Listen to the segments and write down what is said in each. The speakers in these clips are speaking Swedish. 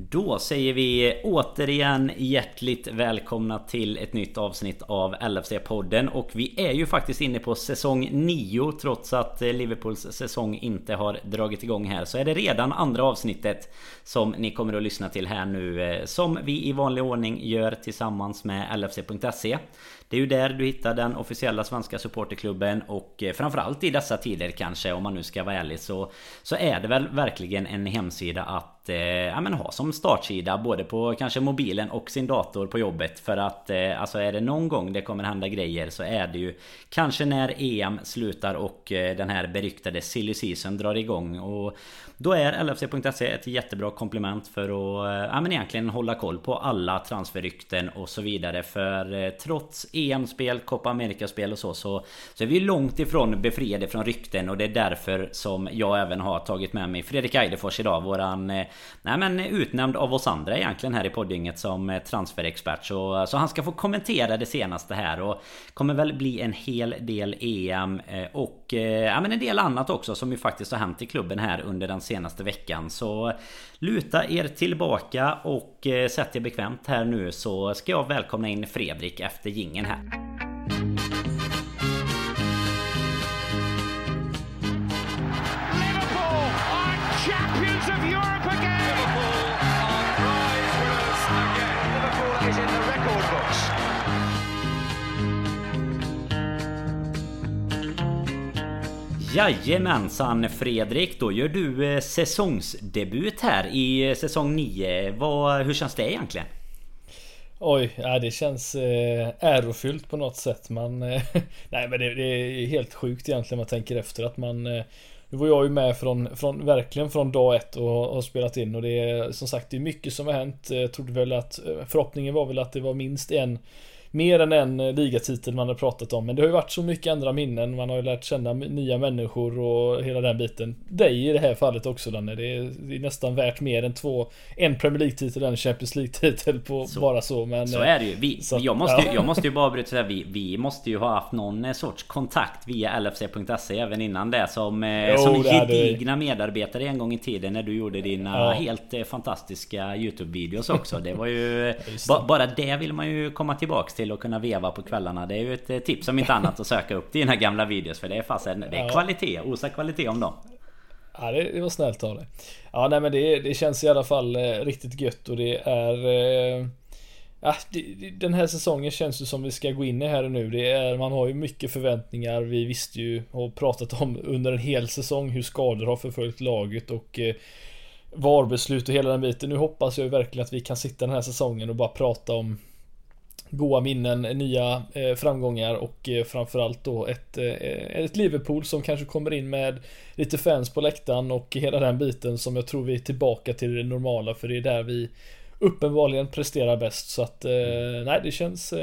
Då säger vi återigen hjärtligt välkomna till ett nytt avsnitt av LFC-podden och vi är ju faktiskt inne på säsong 9 trots att Liverpools säsong inte har dragit igång här så är det redan andra avsnittet som ni kommer att lyssna till här nu eh, som vi i vanlig ordning gör tillsammans med LFC.se det är ju där du hittar den officiella svenska supporterklubben och eh, framförallt i dessa tider kanske om man nu ska vara ärlig så Så är det väl verkligen en hemsida att eh, ja, men ha som startsida både på kanske mobilen och sin dator på jobbet. För att eh, alltså är det någon gång det kommer hända grejer så är det ju Kanske när EM slutar och eh, den här beryktade silly season drar igång. Och Då är LFC.se ett jättebra komplement för att eh, ja, men egentligen hålla koll på alla transferrykten och så vidare. För eh, trots EM-spel, Copa America-spel och så, så Så är vi långt ifrån befriade från rykten. Och det är därför som jag även har tagit med mig Fredrik Eidefors idag Våran eh, Nej men utnämnd av oss andra egentligen här i poddinget som eh, transferexpert så, så han ska få kommentera det senaste här och Kommer väl bli en hel del EM eh, och eh, ja, men en del annat också som ju faktiskt har hänt i klubben här under den senaste veckan så Luta er tillbaka och sätt er bekvämt här nu så ska jag välkomna in Fredrik efter gingen här. Jajamensan Fredrik, då gör du eh, säsongsdebut här i eh, säsong 9. Vad, hur känns det egentligen? Oj, ja, det känns eh, ärofyllt på något sätt. Man, eh, nej men det, det, är helt sjukt egentligen man tänker efter att man eh, Nu var jag ju med från, från verkligen från dag ett och har spelat in och det är som sagt det är mycket som har hänt. Jag trodde väl att eh, förhoppningen var väl att det var minst en mer än en eh, ligatitel man har pratat om. Men det har ju varit så mycket andra minnen. Man har ju lärt känna nya människor och hela den biten. Dig i det här fallet också Danne. Det är, det är nästan värt mer än två. En Premier League-titel och en Champions League-titel på så, bara så. Men, så är det ju. Vi, så, jag, måste, ja. jag måste ju bara avbryta säga vi, vi måste ju ha haft någon eh, sorts kontakt via LFC.se även innan det. Som, eh, jo, som gedigna medarbetare en gång i tiden när du gjorde dina ja. helt fantastiska YouTube-videos också. Det var ju... ba, bara det vill man ju komma tillbaks till att kunna veva på kvällarna. Det är ju ett eh, tips om inte annat att söka upp dina gamla videos. För det är fasen, det är kvalitet, osa kvalitet om dem. Ja det, var snällt av dig. Ja nej men det, det känns i alla fall eh, riktigt gött och det är... Eh, ja, det, den här säsongen känns ju som vi ska gå in i här och nu. Det är, man har ju mycket förväntningar. Vi visste ju och pratat om under en hel säsong hur skador har förföljt laget och eh, VAR-beslut och hela den biten. Nu hoppas jag verkligen att vi kan sitta den här säsongen och bara prata om goa minnen, nya eh, framgångar och eh, framförallt då ett, eh, ett Liverpool som kanske kommer in med lite fans på läktaren och hela den biten som jag tror vi är tillbaka till det normala för det är där vi uppenbarligen presterar bäst så att mm. nej det känns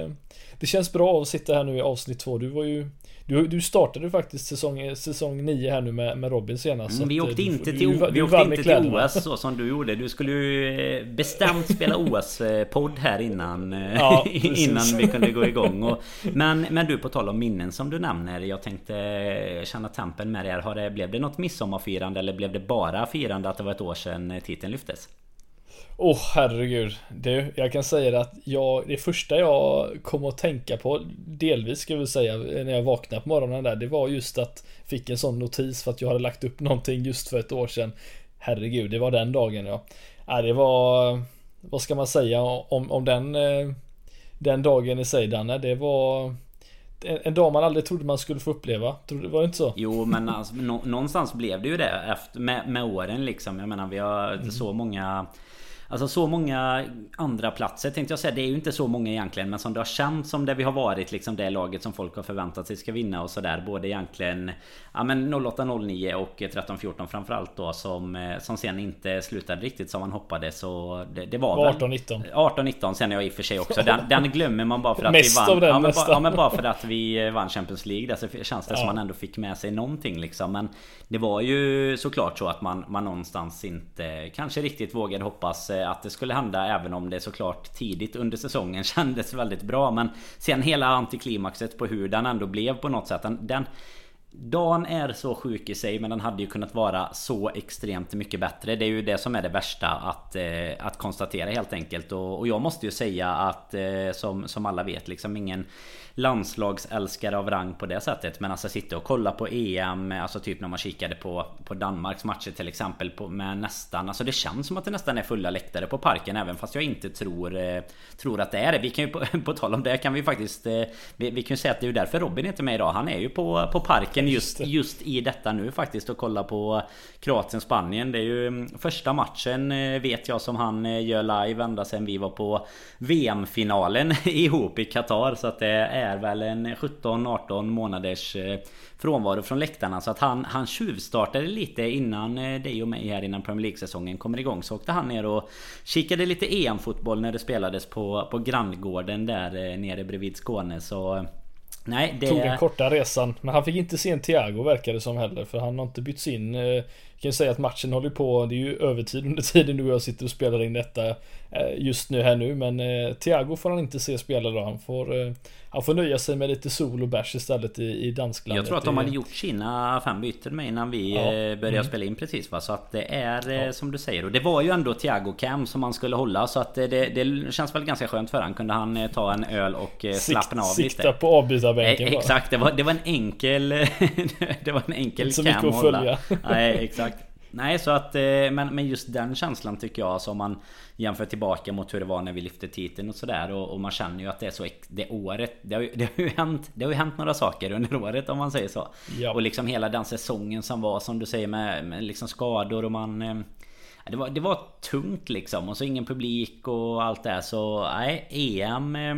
Det känns bra att sitta här nu i avsnitt två. Du var ju du, du startade faktiskt säsong, säsong 9 här nu med, med Robin senast. Mm, vi åkte du, inte till, du, vi åkte inte till OS så som du gjorde. Du skulle ju eh, bestämt spela OS-podd här innan, eh, ja, innan vi kunde gå igång. Och, men, men du, på tal om minnen som du nämner. Jag tänkte eh, känna tempen med er. Har det, blev det något midsommarfirande eller blev det bara firande att det var ett år sedan titeln lyftes? Åh oh, herregud. Du, jag kan säga att jag, det första jag kom att tänka på, delvis ska vi säga, när jag vaknade på morgonen där, det var just att fick en sån notis för att jag hade lagt upp någonting just för ett år sedan. Herregud, det var den dagen ja. ja det var, vad ska man säga om, om den, eh, den dagen i sig Danne, det var en dag man aldrig trodde man skulle få uppleva. Var det inte så? Jo men alltså, någonstans blev det ju det efter, med, med åren liksom. Jag menar vi har mm. så många Alltså så många andra platser tänkte jag säga. Det är ju inte så många egentligen. Men som det har känts som det vi har varit liksom det laget som folk har förväntat sig ska vinna och sådär. Både egentligen ja, men 08-09 och 13-14 framförallt då. Som, eh, som sen inte slutade riktigt som man hoppades. Så det, det var 18-19. 18-19 sen jag i och för sig också. Den, den glömmer man bara för att Mest vi vann. Av den, ja, men bara, ja, men bara för att vi vann Champions League. Där så känns det ja. som man ändå fick med sig någonting liksom. Men det var ju såklart så att man, man någonstans inte kanske riktigt vågade hoppas Eh, att det skulle hända även om det såklart tidigt under säsongen kändes väldigt bra. Men sen hela antiklimaxet på hur den ändå blev på något sätt. Den, den Dagen är så sjuk i sig men den hade ju kunnat vara så extremt mycket bättre. Det är ju det som är det värsta att, eh, att konstatera helt enkelt. Och, och jag måste ju säga att eh, som, som alla vet liksom ingen landslagsälskare av rang på det sättet. Men alltså sitta och kolla på EM, alltså typ när man kikade på, på Danmarks matcher till exempel på, med nästan, alltså det känns som att det nästan är fulla läktare på parken även fast jag inte tror, eh, tror att det är det. Vi kan ju på, på tal om det kan vi faktiskt, eh, vi, vi kan ju säga att det är därför Robin är inte med idag. Han är ju på, på parken just, just i detta nu faktiskt och kollar på Kroatien-Spanien. Det är ju mm, första matchen eh, vet jag som han gör live ända sen vi var på VM-finalen ihop i Qatar. Så att det är är väl en 17-18 månaders eh, frånvaro från läktarna. Så att han, han tjuvstartade lite innan eh, dig och mig här innan Premier League-säsongen kommer igång. Så åkte han ner och kikade lite EM-fotboll när det spelades på, på granngården där eh, nere bredvid Skåne. Så Nej, det... Tog den korta resan. Men han fick inte se en Thiago verkar det som heller. För han har inte bytts in. Kan ju säga att matchen håller på. Det är ju övertid under tiden du och jag sitter och spelar in detta. Just nu här nu. Men Thiago får han inte se spela då. Han får han får nöja sig med lite sol och bärs istället i, i dansklandet. Jag tror att de hade gjort sina fem byten med innan vi ja. Eh, började mm. spela in precis va. Så att det är eh, ja. som du säger. Och det var ju ändå Thiago Cam som man skulle hålla. Så att det, det känns väl ganska skönt för han. Kunde han eh, ta en öl och slappna av lite. Sikta på avbytarbänken eh, Exakt, det var, det var en enkel... det var en enkel mycket att följa. Nej, exakt. Nej så att men, men just den känslan tycker jag som man Jämför tillbaka mot hur det var när vi lyfte titeln och sådär och, och, man känner ju att det är så Det året det har, ju, det har ju hänt Det har ju hänt några saker under året om man säger så ja. Och liksom hela den säsongen som var som du säger med, med liksom skador och man eh, det var, det var tungt liksom och så ingen publik och allt det så nej EM eh,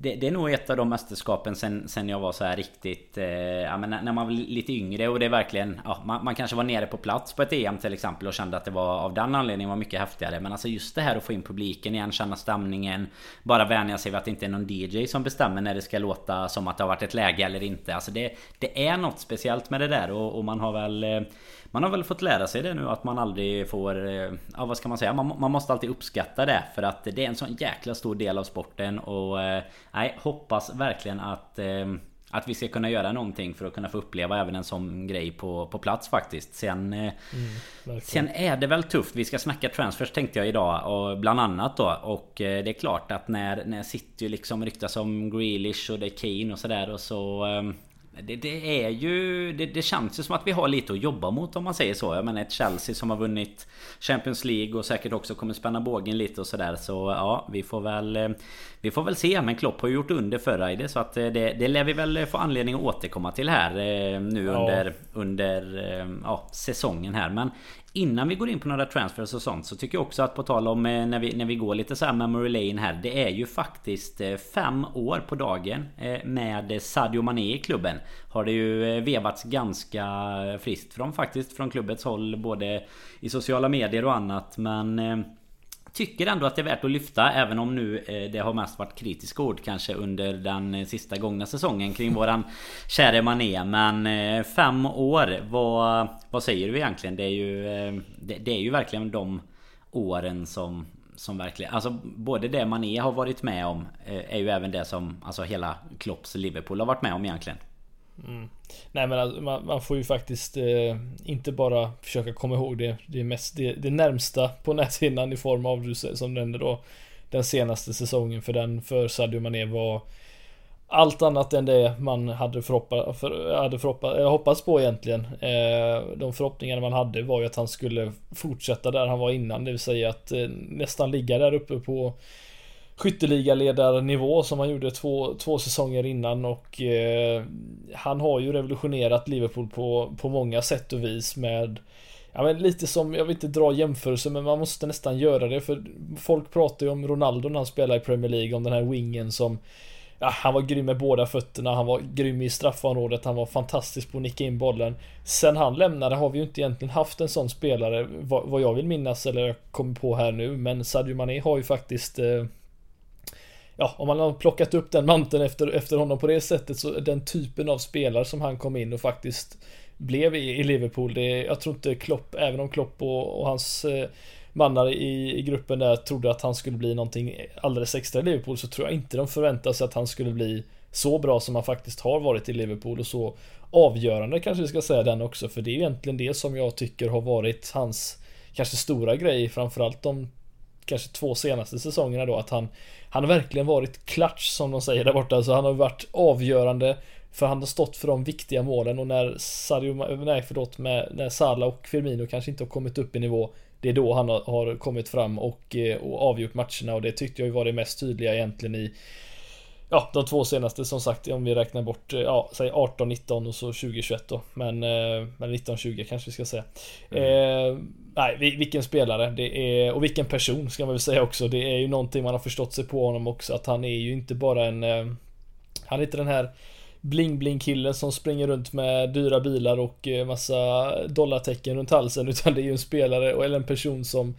det, det, är nog ett av de mästerskapen sen, sen jag var så här riktigt... Eh, ja, men när man var lite yngre och det är verkligen... Ja, man, man, kanske var nere på plats på ett EM till exempel och kände att det var av den anledningen var mycket häftigare. Men alltså just det här att få in publiken igen, känna stämningen. Bara vänja sig vid att det inte är någon DJ som bestämmer när det ska låta som att det har varit ett läge eller inte. Alltså det, det är något speciellt med det där och, och man har väl... Eh, man har väl fått lära sig det nu att man aldrig får... Eh, ja vad ska man säga? Man, man måste alltid uppskatta det för att det är en sån jäkla stor del av sporten och... Eh, nej, hoppas verkligen att... Eh, att vi ska kunna göra någonting för att kunna få uppleva även en sån grej på, på plats faktiskt. Sen, mm, sen är det väl tufft. Vi ska snacka transfers tänkte jag idag. Och bland annat då. Och det är klart att när, när City liksom ryktas om Grealish och det är Kane och sådär. Och så det, det, är ju... Det, det, känns ju som att vi har lite att jobba mot om man säger så. Jag menar ett Chelsea som har vunnit Champions League och säkert också kommer spänna bågen lite och sådär. Så ja, vi får väl... Eh, vi får väl se. Men Klopp har ju gjort under förra i det. Så att eh, det, det lär vi väl få anledning att återkomma till här eh, nu under, ja. under ja, säsongen här. Men Innan vi går in på några transfers och sånt så tycker jag också att på tal om eh, när vi, när vi går lite så här memory lane här. Det är ju faktiskt eh, fem år på dagen eh, med Sadio Mané i klubben. Har det ju vevats ganska friskt från faktiskt från klubbets håll både i sociala medier och annat. Men Tycker ändå att det är värt att lyfta även om nu eh, det har mest varit kritiska ord kanske under den eh, sista gångna säsongen kring våran käre Mané. Men eh, fem år, vad, vad säger du egentligen? Det är ju, det, det är ju verkligen de åren som som verkligen, alltså både det Mané har varit med om är ju även det som alltså hela Klopps Liverpool har varit med om egentligen. Mm. Nej men alltså, man, man, får ju faktiskt eh, inte bara försöka komma ihåg det, det, mest, det, det närmsta på näthinnan i form av du som nämnde då den senaste säsongen för den för Sadio Mané var allt annat än det man hade, förhoppa, för, hade förhoppa, eh, hoppats på egentligen. Eh, de förhoppningarna man hade var ju att han skulle fortsätta där han var innan, det vill säga att eh, nästan ligga där uppe på skytteligaledarnivå som han gjorde två, två säsonger innan och eh, han har ju revolutionerat Liverpool på, på många sätt och vis med Ja men lite som, jag vill inte dra jämförelser men man måste nästan göra det för folk pratar ju om Ronaldo när han spelar i Premier League om den här wingen som Ja, han var grym med båda fötterna, han var grym i straffområdet, han var fantastisk på att nicka in bollen. Sen han lämnade har vi ju inte egentligen haft en sån spelare, vad, vad jag vill minnas eller kommer på här nu, men Sadio Mané har ju faktiskt eh, ja, om man har plockat upp den manteln efter, efter honom på det sättet så den typen av spelare som han kom in och faktiskt blev i, i Liverpool. Det, jag tror inte Klopp, även om Klopp och, och hans eh, mannar i, i gruppen där trodde att han skulle bli någonting alldeles extra i Liverpool så tror jag inte de förväntade sig att han skulle bli så bra som han faktiskt har varit i Liverpool och så avgörande kanske vi ska säga den också för det är egentligen det som jag tycker har varit hans kanske stora grej framförallt de kanske två senaste säsongerna då att han han har verkligen varit klatsch som de säger där borta så han har varit avgörande för han har stått för de viktiga målen och när Sadio, nej förlåt, med, när Salah och Firmino kanske inte har kommit upp i nivå Det är då han har, kommit fram och, eh, och avgjort matcherna och det tyckte jag var det mest tydliga egentligen i Ja, de två senaste som sagt om vi räknar bort, eh, ja, säg 18, 19 och så 20, 21 då. Men, eh, men 19, 20 kanske vi ska säga. Mm. Eh, nej, vilken spelare det är och vilken person ska man väl säga också. Det är ju någonting man har förstått sig på honom också att han är ju inte bara en eh, Han är inte den här bling-bling killen som springer runt med dyra bilar och eh, massa dollartecken runt halsen utan det är ju en spelare eller en person som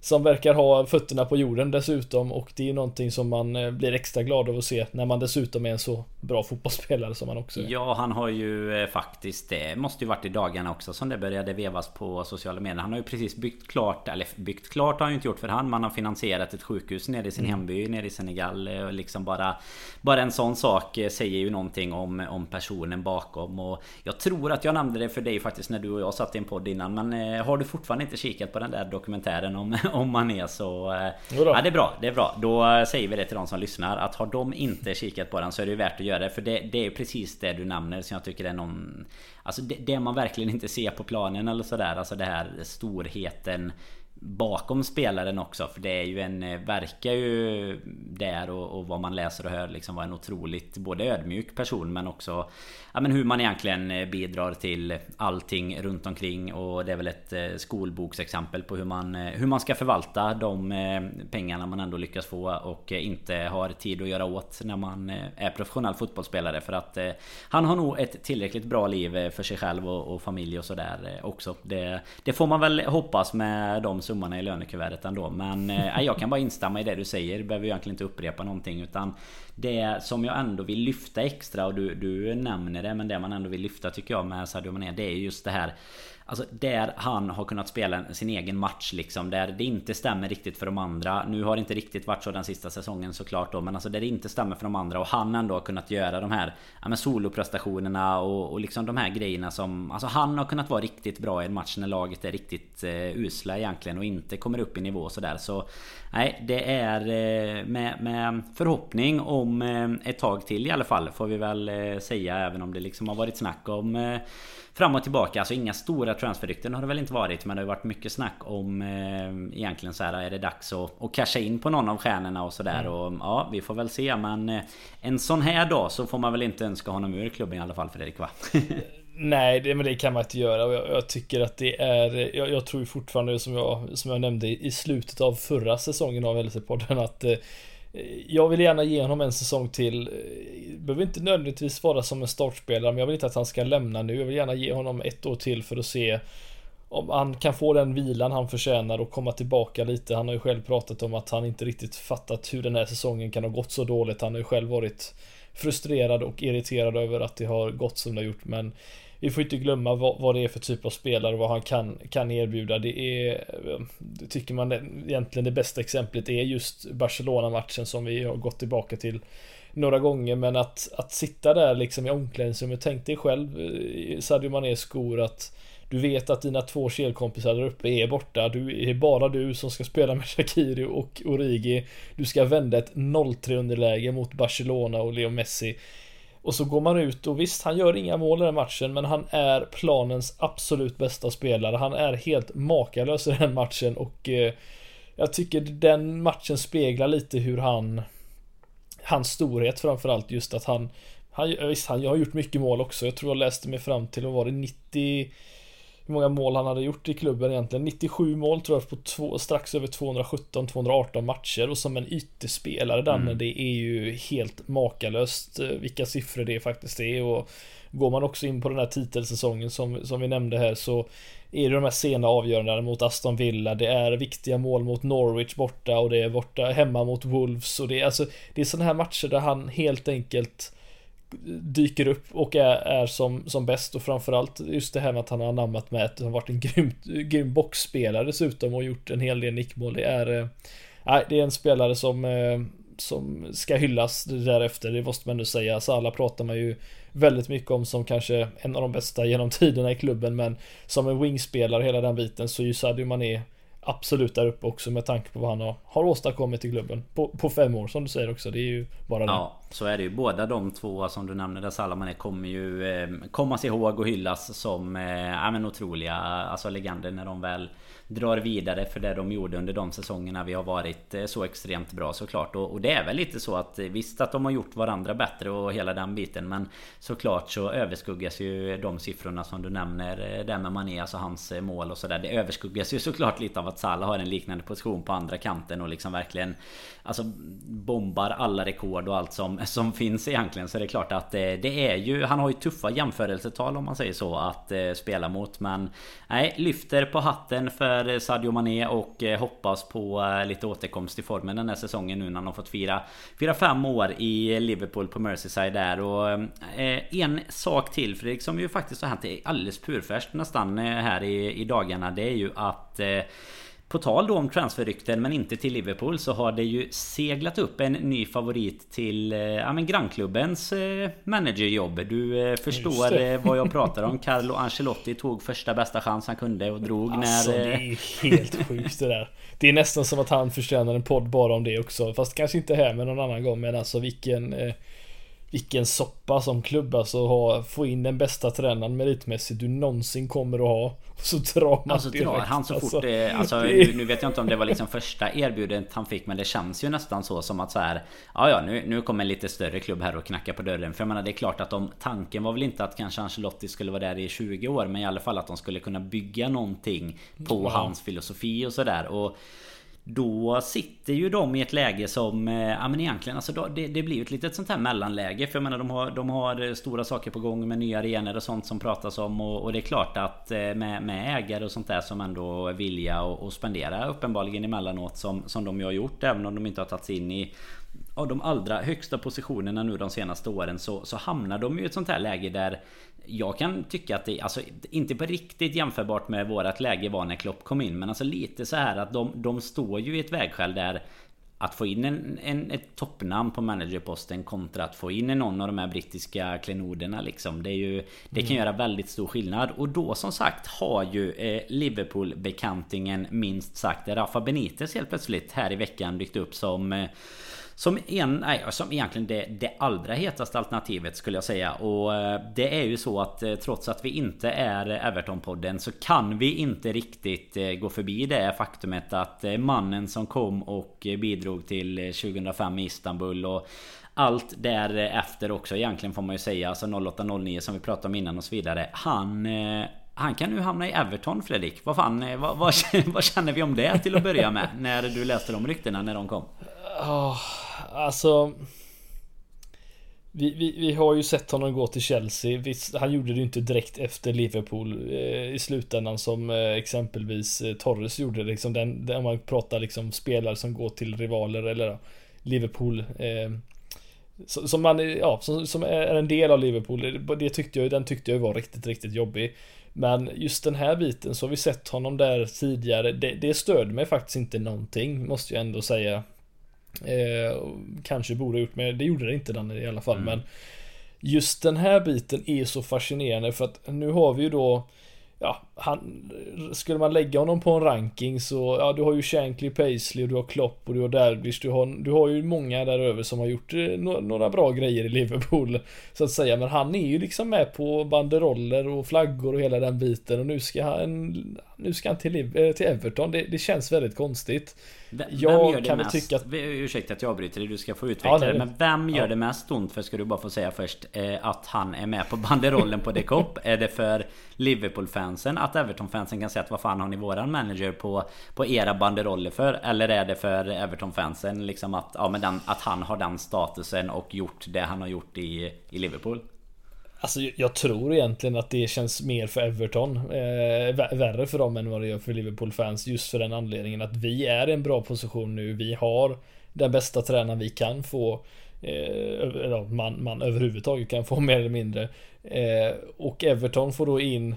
som verkar ha fötterna på jorden dessutom och det är någonting som man eh, blir extra glad av att se när man dessutom är en så bra fotbollsspelare som han också är. Ja, han har ju eh, faktiskt, det måste ju varit i dagarna också som det började vevas på sociala medier. Han har ju precis byggt klart, eller byggt klart har han ju inte gjort för han. Man har finansierat ett sjukhus nere i sin mm. hemby nere i Senegal. Eh, och liksom bara, bara en sån sak säger ju någonting om, om personen bakom. Och jag tror att jag nämnde det för dig faktiskt när du och jag satt i en podd innan. Men har du fortfarande inte kikat på den där dokumentären om, om man är så... Eh, ja, det är bra, det är bra. Då säger vi det till de som lyssnar att har de inte kikat på den så är det ju värt att göra det. För det, det är precis det du nämner som jag tycker är någon... Alltså det, det man verkligen inte ser på planen eller sådär. Alltså det här storheten bakom spelaren också. För det är ju en, eh, verkar ju där och, och vad man läser och hör liksom vara en otroligt både ödmjuk person men också ja, men hur man egentligen eh, bidrar till allting runt omkring och det är väl ett eh, skolboksexempel på hur man, hur man ska förvalta de pengarna man ändå lyckas få och inte har tid att göra åt när man är professionell fotbollsspelare för att han har nog ett tillräckligt bra liv för sig själv och, och familj och sådär också. Det, det får man väl hoppas med de summorna i lönekuvertet ändå. Men eh, jag kan bara instämma i det du säger. Behöver egentligen inte upprepa någonting. Utan det som jag ändå vill lyfta extra och du, du nämner det. Men det man ändå vill lyfta tycker jag med Sadio Mané. Det är just det här Alltså där han har kunnat spela sin egen match liksom. Där det inte stämmer riktigt för de andra. Nu har det inte riktigt varit så den sista säsongen såklart då. Men alltså där det inte stämmer för de andra. Och han ändå har kunnat göra de här ja, men soloprestationerna och, och liksom de här grejerna som... Alltså han har kunnat vara riktigt bra i en match när laget är riktigt eh, usla egentligen. Och inte kommer upp i nivå sådär. Så nej, det är eh, med, med förhoppning om eh, ett tag till i alla fall. Får vi väl eh, säga. Även om det liksom har varit snack om eh, fram och tillbaka. Alltså inga stora transferrykten har det väl inte varit. Men det har varit mycket snack om eh, egentligen så här är det dags att, att casha in på någon av stjärnorna och sådär. Mm. Och ja, vi får väl se. Men eh, en sån här dag så får man väl inte önska honom ur klubben i alla fall Fredrik va? Nej, det, men det kan man inte göra och jag, jag tycker att det är jag, jag tror fortfarande som jag, som jag nämnde i slutet av förra säsongen av LC-podden att eh, Eh, jag vill gärna ge honom en säsong till. Eh, behöver inte nödvändigtvis vara som en startspelare, men jag vill inte att han ska lämna nu. Jag vill gärna ge honom ett år till för att se om han kan få den vilan han förtjänar och komma tillbaka lite. Han har ju själv pratat om att han inte riktigt fattat hur den här säsongen kan ha gått så dåligt. Han har ju själv varit frustrerad och irriterad över att det har gått som det har gjort. Men vi får inte glömma vad, vad, det är för typ av spelare och vad han kan, kan erbjuda. Det är, det tycker man egentligen det bästa exemplet är just Barcelona-matchen som vi har gått tillbaka till några gånger. Men att, att sitta där liksom i omklädningsrummet, tänk dig själv eh, Sadio Manés skor att du vet att dina två kelkompisar där uppe är borta. Du, det är bara du som ska spela med Shakiri och Origi. Du ska vända ett 0-3 underläge mot Barcelona och Leo Messi. Och så går man ut och visst, han gör inga mål i den matchen, men han är planens absolut bästa spelare. Han är helt makalös i den matchen och eh, jag tycker den matchen speglar lite hur han Hans storhet framförallt just att han han, visst, han har gjort mycket mål också. Jag tror jag läste mig fram till att det, 90 hur många mål han hade gjort i klubben egentligen. 97 mål tror jag på två, strax över 217-218 matcher och som en ytterspelare där mm. det är ju helt makalöst eh, vilka siffror det faktiskt är och går man också in på den här titelsäsongen som, som vi nämnde här så är det de här sena avgörandena mot Aston Villa, det är viktiga mål mot Norwich borta och det är borta hemma mot Wolves och det är alltså Det är sådana här matcher där han helt enkelt dyker upp och är, är som, som bäst och framförallt just det här med att han har anammat med att han varit en grym, grym boxspelare dessutom och gjort en hel del nickmål. Det är, äh, det är en spelare som, äh, som ska hyllas därefter, det måste man ändå säga. Alltså, Salah pratar man ju väldigt mycket om som kanske en av de bästa genom tiderna i klubben, men som en wingspelare hela den biten så är ju Sadio Mané absolut där uppe också med tanke på vad han har, har åstadkommit i klubben. På, på fem år som du säger också. Det är ju bara det Ja, så är det ju. Båda de två som du nämnde där Salamane kommer ju eh, kommas ihåg och hyllas som eh, ja, men otroliga alltså legender när de väl drar vidare för det de gjorde under de säsongerna vi har varit eh, så extremt bra såklart. Och, och det är väl lite så att eh, visst att de har gjort varandra bättre och hela den biten. Men såklart så överskuggas ju de siffrorna som du nämner. Eh, där med Mané, alltså hans eh, mål och sådär. Det överskuggas ju såklart lite av att att Salah har en liknande position på andra kanten och liksom verkligen Alltså bombar alla rekord och allt som, som finns egentligen. Så det är klart att eh, det, är ju Han har ju tuffa jämförelsetal om man säger så att eh, spela mot. Men nej, lyfter på hatten för Sadio Mané och eh, hoppas på lite återkomst i formen den här säsongen nu när han har fått fira, fira fem år i Liverpool på Merseyside där. Och en sak till Fredrik som ju faktiskt har hänt alldeles purfärskt nästan här i, i dagarna. Det är ju att på tal då om transferrykten men inte till Liverpool så har det ju seglat upp en ny favorit till eh, ja, men grannklubbens eh, managerjobb. Du eh, förstår vad jag pratar om. Carlo Ancelotti tog första bästa chans han kunde och drog alltså, när... det är helt sjukt det där. Det är nästan som att han förtjänar en podd bara om det också. Fast kanske inte här men någon annan gång. Men alltså vilken... Vilken soppa som klubb alltså ha, få in den bästa tränaren meritmässigt du någonsin kommer att ha. Och så drar man Alltså drar han så alltså, fort det, alltså, nu, nu, vet jag inte om det var liksom första erbjudandet han fick men det känns ju nästan så som att så här Ja ja nu, nu kommer en lite större klubb här och knackar på dörren. För jag menar det är klart att de, tanken var väl inte att kanske Ancelotti skulle vara där i 20 år men i alla fall att de skulle kunna bygga någonting på ja. hans filosofi och sådär. Då sitter ju de i ett läge som, eh, ja men egentligen alltså då, det, det blir ju ett litet sånt här mellanläge. För jag menar de har, de har eh, stora saker på gång med nya arenor och sånt som pratas om. Och, och det är klart att eh, med, med ägare och sånt där som ändå är villiga att spendera uppenbarligen emellanåt som, som de ju har gjort. Även om de inte har tagit sig in i av de allra högsta positionerna nu de senaste åren så, så hamnar de ju i ett sånt här läge där jag kan tycka att det, alltså inte på riktigt jämförbart med vårat läge var när Klopp kom in. Men alltså lite så här att de, de står ju i ett vägskäl där att få in en, en, ett toppnamn på managerposten kontra att få in någon av de här brittiska klenoderna liksom. Det, är ju, det kan mm. göra väldigt stor skillnad. Och då som sagt har ju eh, Liverpool-bekantingen minst sagt Rafa Benitez helt plötsligt här i veckan dykt upp som eh, som, en, nej, som egentligen det, det allra hetaste alternativet skulle jag säga. Och eh, det är ju så att eh, trots att vi inte är Everton-podden så kan vi inte riktigt eh, gå förbi det faktumet att mannen som kom och bidrog till 2005 i Istanbul och allt därefter också egentligen får man ju säga. Alltså 08-09 som vi pratade om innan och så vidare. Han han kan nu hamna i Everton Fredrik. Vad fan, vad, vad, vad, känner vi om det till att börja med? När du läste de ryktena när de kom? Oh, alltså vi, vi, vi, har ju sett honom gå till Chelsea. Visst, han gjorde det ju inte direkt efter Liverpool eh, i slutändan som eh, exempelvis eh, Torres gjorde. Liksom den, den, om man pratar liksom spelare som går till rivaler eller Liverpool. Eh, som man, eh, ja, som, som, är en del av Liverpool. Det tyckte jag, den tyckte jag var riktigt, riktigt jobbig. Men just den här biten så har vi sett honom där tidigare. Det, det stöd mig faktiskt inte någonting, måste jag ändå säga. Eh, kanske borde ha gjort, men det gjorde det inte den i alla fall. Mm. Men just den här biten är så fascinerande för att nu har vi ju då Ja, han, skulle man lägga honom på en ranking så, ja du har ju Shankly, Paisley och du har Klopp och du har Dalglish, du har, du har ju många där över som har gjort eh, no, några bra grejer i Liverpool. Så att säga, men han är ju liksom med på banderoller och flaggor och hela den biten och nu ska han, nu ska han till, eh, till Everton. Det, det känns väldigt konstigt. Vem, jag vem kan väl tycka att... Ursäkta att jag avbryter dig, du ska få utveckla ja, det. Men vem gör ja. det mest ont för, ska du bara få säga först, eh, att han är med på banderollen på Decop? är det för Liverpool-fansen? Att Everton-fansen kan säga att vad fan har ni våran manager på, på era banderoller för? Eller är det för Everton-fansen liksom att, ja, men den, att han har den statusen och gjort det han har gjort i, i Liverpool? Alltså jag tror egentligen att det känns mer för Everton. Eh, Värre för dem än vad det gör för Liverpool-fans Just för den anledningen att vi är i en bra position nu. Vi har den bästa tränaren vi kan få eh, man, man överhuvudtaget kan få mer eller mindre. Eh, Och Everton får då in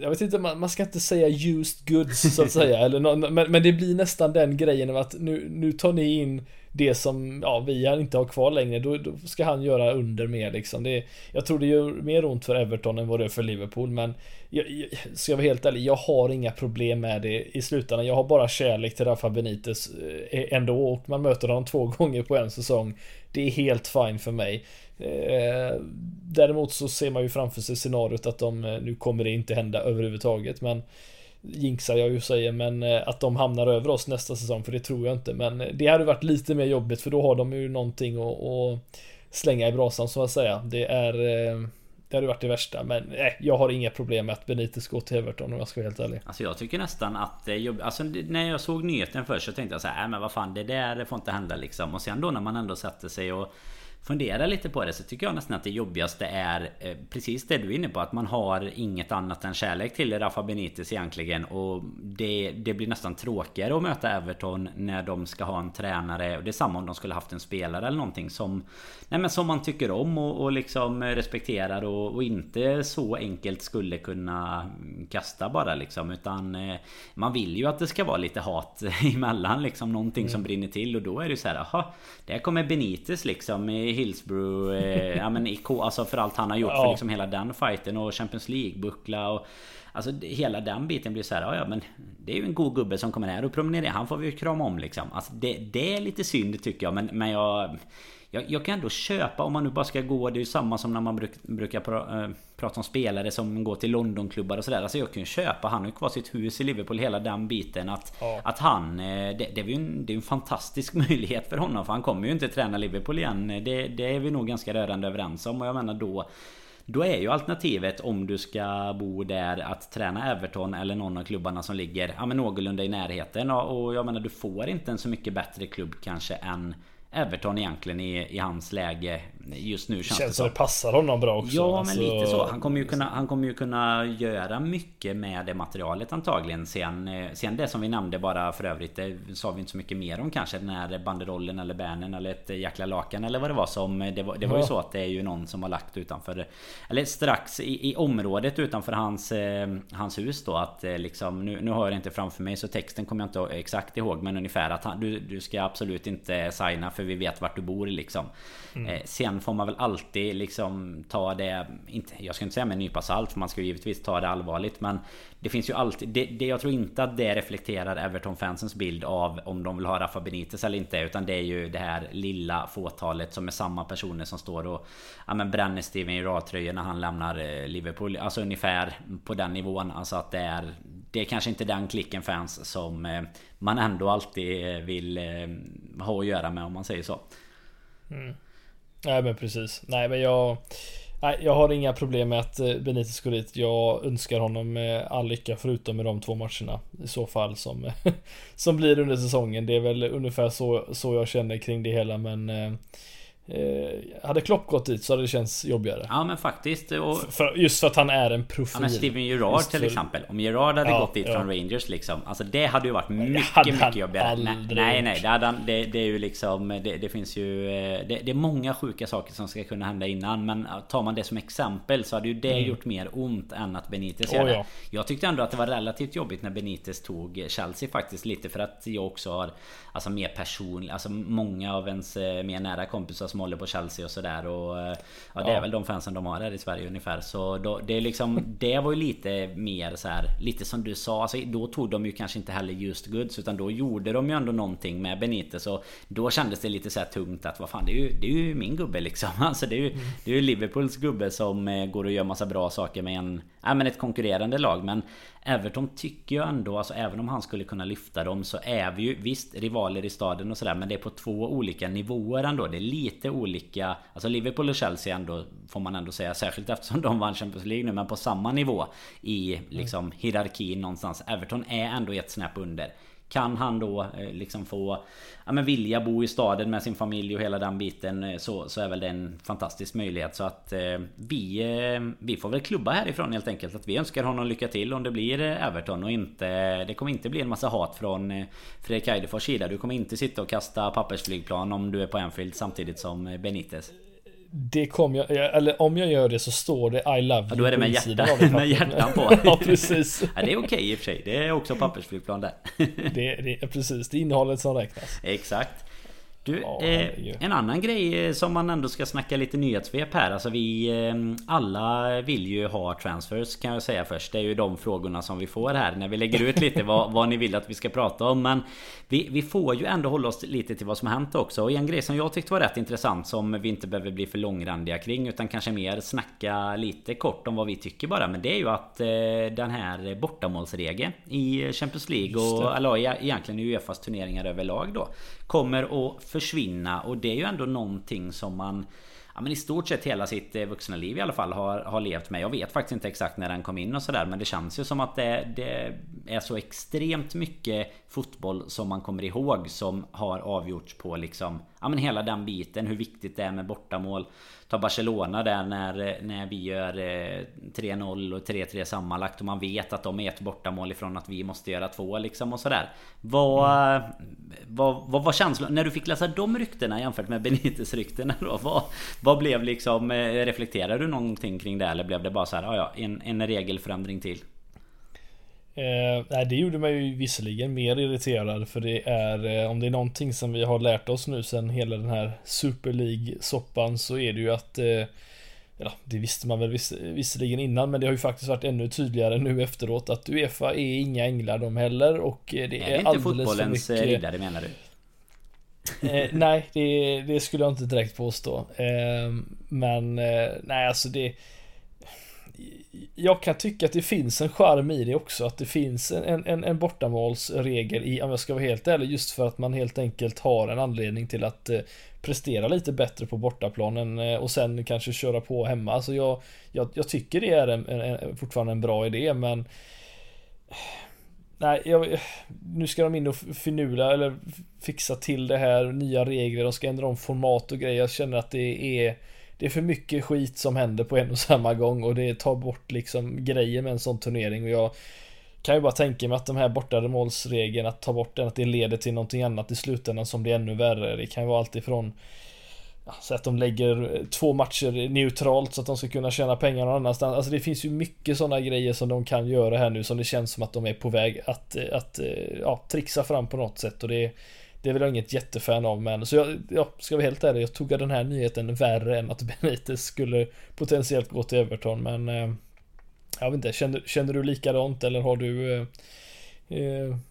jag vet inte, man, man ska inte säga used goods så att säga, eller men, men det blir nästan den grejen av att nu, nu tar ni in det som ja, vi inte har kvar längre, då, då ska han göra under mer liksom. Det, jag tror det gör mer ont för Everton än vad det är för Liverpool, men jag, jag, ska jag vara helt ärlig, jag har inga problem med det i slutändan. Jag har bara kärlek till Rafa Benitez eh, ändå och man möter honom två gånger på en säsong. Det är helt fine för mig. Eh, däremot så ser man ju framför sig scenariot att de, eh, nu kommer det inte hända överhuvudtaget, men jinxar jag ju säger, men eh, att de hamnar över oss nästa säsong, för det tror jag inte. Men eh, det hade varit lite mer jobbigt, för då har de ju någonting att, att slänga i brasan så att säga. Det är eh, det hade varit det värsta. Men nej, jag har inga problem med att Benitez går till Everton om jag ska vara helt ärlig. Alltså jag tycker nästan att det är Alltså när jag såg nyheten först så tänkte jag så här, äh, men vad fan det där får inte hända liksom. Och sen då när man ändå sätter sig och funderar lite på det så tycker jag nästan att det jobbigaste är eh, precis det du är inne på. Att man har inget annat än kärlek till Rafa Benitez egentligen. Och det, det blir nästan tråkigare att möta Everton när de ska ha en tränare. Och det är samma om de skulle haft en spelare eller någonting som, nej men som man tycker om och, och liksom respekterar och, och, inte så enkelt skulle kunna kasta bara liksom. Utan eh, man vill ju att det ska vara lite hat emellan liksom. Någonting mm. som brinner till och då är det så här, jaha. Där kommer Benitez liksom Hillsborough eh, Ja men alltså för allt han har gjort ja. för liksom hela den fighten och Champions League-buckla och Alltså hela den biten blir så här, ja, ja men Det är ju en god gubbe som kommer här och promenerar Han får vi ju krama om liksom Alltså det, det är lite synd tycker jag men, men jag jag, jag, kan ändå köpa om man nu bara ska gå Det är ju samma som när man bruk, brukar pra, äh, prata om spelare som går till Londonklubbar och sådär Alltså jag kan ju köpa Han har ju kvar sitt hus i Liverpool Hela den biten att, ja. att han eh, det, det, är ju en, det är en fantastisk möjlighet för honom För han kommer ju inte träna Liverpool igen det, det är vi nog ganska rörande överens om Och jag menar då då är ju alternativet om du ska bo där att träna Everton eller någon av klubbarna som ligger ja, men någorlunda i närheten. Och jag menar du får inte en så mycket bättre klubb kanske än Everton egentligen i, i hans läge just nu känns, känns det som. det passar honom bra också. Ja alltså... men lite så. Han kommer ju kunna, han kommer ju kunna göra mycket med det materialet antagligen. Sen, eh, sen det som vi nämnde bara för övrigt. Det sa vi inte så mycket mer om kanske. Den här banderollen eller bärnen eller ett jäkla lakan eller vad det var som. Det var, det var ja. ju så att det är ju någon som har lagt utanför. Eller strax i, i området utanför hans, eh, hans hus då. Att eh, liksom nu, nu har jag det inte framför mig så texten kommer jag inte exakt ihåg. Men ungefär att han, du, du ska absolut inte signa för vi vet vart du bor liksom. Mm. sen får man väl alltid liksom ta det, inte, jag ska inte säga med en nypa salt för man ska ju givetvis ta det allvarligt men Det finns ju alltid, det, det, jag tror inte att det reflekterar Everton-fansens bild av om de vill ha Rafa Benitez eller inte utan det är ju det här lilla fåtalet som är samma personer som står och ja, men bränner Steven Gerrard-tröjor när han lämnar eh, Liverpool. Alltså ungefär på den nivån. Alltså att det är det är kanske inte den klicken fans som eh, man ändå alltid vill har att göra med om man säger så. Mm. Nej men precis. Nej men jag... Nej, jag har inga problem med att eh, Benitez går dit. Jag önskar honom eh, all lycka förutom med de två matcherna. I så fall som, som blir under säsongen. Det är väl ungefär så, så jag känner kring det hela men eh, eh, hade Klopp gått dit så hade det känts jobbigare. Ja men faktiskt. Och... För, just för att han är en profil. Ja, men Steven Gerrard till för... exempel. Om Gerrard hade ja, gått dit ja. från Rangers liksom. Alltså det hade ju varit mycket, mycket jobbigare. Nej, nej, det, hade han, det, det är ju liksom... Det, det finns ju... Eh, det, det, är många sjuka saker som ska kunna hända innan. Men tar man det som exempel så hade ju det mm. gjort mer ont än att Benitez oh, gör det. Ja. Jag tyckte ändå att det var relativt jobbigt när Benitez tog Chelsea faktiskt. Lite för att jag också har... Alltså mer personlig... Alltså många av ens eh, mer nära kompisar som håller på Chelsea och sådär och eh, Ja det är väl de fansen de har här i Sverige ungefär. Så då, det är liksom Det var ju lite mer så här, Lite som du sa alltså, Då tog de ju kanske inte heller just goods Utan då gjorde de ju ändå någonting med Benitez och Då kändes det lite så tungt att vad fan det är ju, det är ju min gubbe liksom. Alltså det är ju, mm. det är ju Liverpools gubbe som eh, går och gör massa bra saker med en Ja men ett konkurrerande lag. Men Everton tycker ju ändå, alltså även om han skulle kunna lyfta dem så är vi ju visst rivaler i staden och sådär men det är på två olika nivåer ändå. Det är lite olika Alltså Liverpool och Chelsea ändå Får man ändå säga särskilt eftersom de vann Champions League nu men på samma nivå I liksom hierarkin någonstans. Everton är ändå ett snäpp under. Kan han då eh, liksom få ja, men vilja bo i staden med sin familj och hela den biten eh, så, så är väl det en fantastisk möjlighet. Så att eh, vi, eh, vi får väl klubba härifrån helt enkelt. Att vi önskar honom lycka till om det blir eh, Everton och inte Det kommer inte bli en massa hat från eh, Fredrik Eidefors sida. Du kommer inte sitta och kasta pappersflygplan om du är på Anfield samtidigt som Benitez. Det kommer jag, eller om jag gör det så står det I love you ja, Då är det med, hjärta, med hjärtan på. Ja precis. Ja, Det är okej okay i och för sig, det är också pappersflygplan där. Det, det är precis, det är innehållet som räknas. Exakt Du, eh, en annan grej eh, som man ändå ska snacka lite nyhetssvep här. Alltså vi eh, alla vill ju ha transfers kan jag säga först. Det är ju de frågorna som vi får här när vi lägger ut lite vad, vad ni vill att vi ska prata om. Men vi, vi får ju ändå hålla oss lite till vad som har hänt också. Och en grej som jag tyckte var rätt intressant som vi inte behöver bli för långrandiga kring. Utan kanske mer snacka lite kort om vad vi tycker bara. Men det är ju att eh, den här bortamålsregeln i Champions League och eller, egentligen i Uefas turneringar överlag då. Kommer att försvinna och det är ju ändå någonting som man ja, men i stort sett hela sitt eh, vuxna liv i alla fall har, har levt med. Jag vet faktiskt inte exakt när den kom in och sådär men det känns ju som att det, det, är så extremt mycket fotboll som man kommer ihåg som har avgjorts på liksom Ja men hela den biten hur viktigt det är med bortamål Ta Barcelona där när, när vi gör 3-0 och 3-3 sammanlagt och man vet att de är ett bortamål ifrån att vi måste göra två liksom och sådär Vad, mm. vad, vad var känslan när du fick läsa de ryktena jämfört med Benites ryktena då? Vad, vad blev liksom Reflekterade du någonting kring det eller blev det bara så här, ja, ja en, en regelförändring till? Eh, nej, det gjorde mig ju visserligen mer irriterad för det är eh, om det är någonting som vi har lärt oss nu sen hela den här Super League-soppan så är det ju att eh, Ja, det visste man väl viss, visserligen innan men det har ju faktiskt varit ännu tydligare nu efteråt att Uefa är inga änglar de heller och eh, det är, är det alldeles för mycket... Är det inte fotbollens riddare menar du? eh, nej, det, det, skulle jag inte direkt påstå. Eh, men eh, nej, alltså det jag kan tycka att det finns en charm i det också. Att det finns en, en, en bortamålsregel i, om jag ska vara helt ärlig, just för att man helt enkelt har en anledning till att eh, prestera lite bättre på bortaplanen eh, och sen kanske köra på hemma. Alltså jag, jag, jag tycker det är en, en, fortfarande en bra idé men Nej, jag, nu ska de in och finula eller fixa till det här, nya regler, de ska ändra om format och grejer. Jag känner att det är det är för mycket skit som händer på en och samma gång och det tar bort liksom grejen med en sån turnering och jag kan ju bara tänka mig att de här bortade målsregeln att ta bort den, att det leder till någonting annat i slutändan som blir ännu värre. Det kan ju vara alltifrån så att de lägger två matcher neutralt så att de ska kunna tjäna pengar någon annanstans. Alltså det finns ju mycket sådana grejer som de kan göra här nu som det känns som att de är på väg att, att eh, ja, trixa fram på något sätt och det det är väl jag inget jättefan av men så jag, jag ska vara helt ärlig, jag tog den här nyheten värre än att Benitez skulle potentiellt gå till Everton men eh, Jag vet inte, känner, känner du likadant eller har du Eh,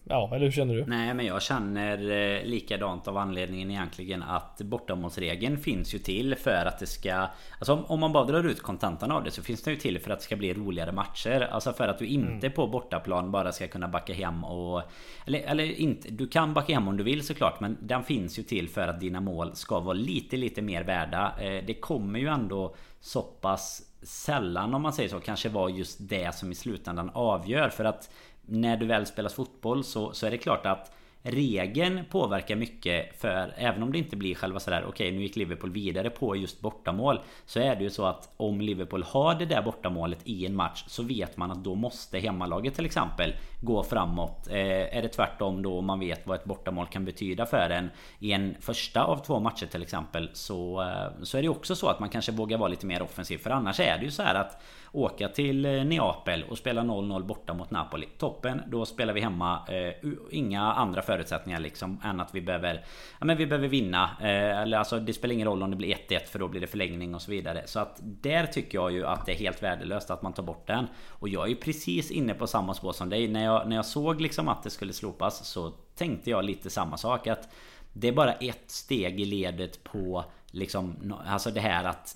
ja, eller hur känner du? Nej men jag känner eh, likadant av anledningen egentligen att bortamålsregeln finns ju till för att det ska Alltså om, man bara drar ut kontentan av det så finns det ju till för att det ska bli roligare matcher Alltså för att du inte mm. på bortaplan bara ska kunna backa hem och Eller, eller inte, du kan backa hem om du vill såklart men den finns ju till för att dina mål ska vara lite lite mer värda eh, Det kommer ju ändå så pass sällan om man säger så kanske vara just det som i slutändan avgör för att när du väl spelar fotboll så, så är det klart att Regeln påverkar mycket för även om det inte blir själva sådär okej okay, nu gick Liverpool vidare på just bortamål Så är det ju så att om Liverpool har det där bortamålet i en match Så vet man att då måste hemmalaget till exempel Gå framåt. Eh, Är det tvärtom då man vet vad ett bortamål kan betyda för en I en första av två matcher till exempel Så, eh, så är det också så att man kanske vågar vara lite mer offensiv. För annars är det ju så här att Åka till eh, Neapel och spela 0-0 borta mot Napoli. Toppen, då spelar vi hemma. Eh, Inga andra förutsättningar liksom än att vi behöver Ja men vi behöver vinna. Eh, Eller alltså det spelar ingen roll om det blir 1-1 för då blir det förlängning och så vidare. Så att där tycker jag ju att det är helt värdelöst att man tar bort den. Och jag är ju precis inne på samma spår som dig. När jag, när jag såg liksom att det skulle slopas så tänkte jag lite samma sak. Att Det är bara ett steg i ledet på Liksom, alltså det här att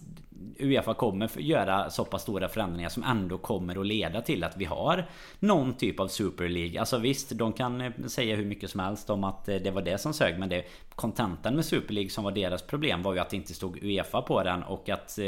Uefa kommer göra så pass stora förändringar som ändå kommer att leda till att vi har någon typ av Super League. Alltså visst, de kan eh, säga hur mycket som helst om att eh, det var det som sög. Men det kontentan med Super League som var deras problem var ju att det inte stod Uefa på den. Och att eh,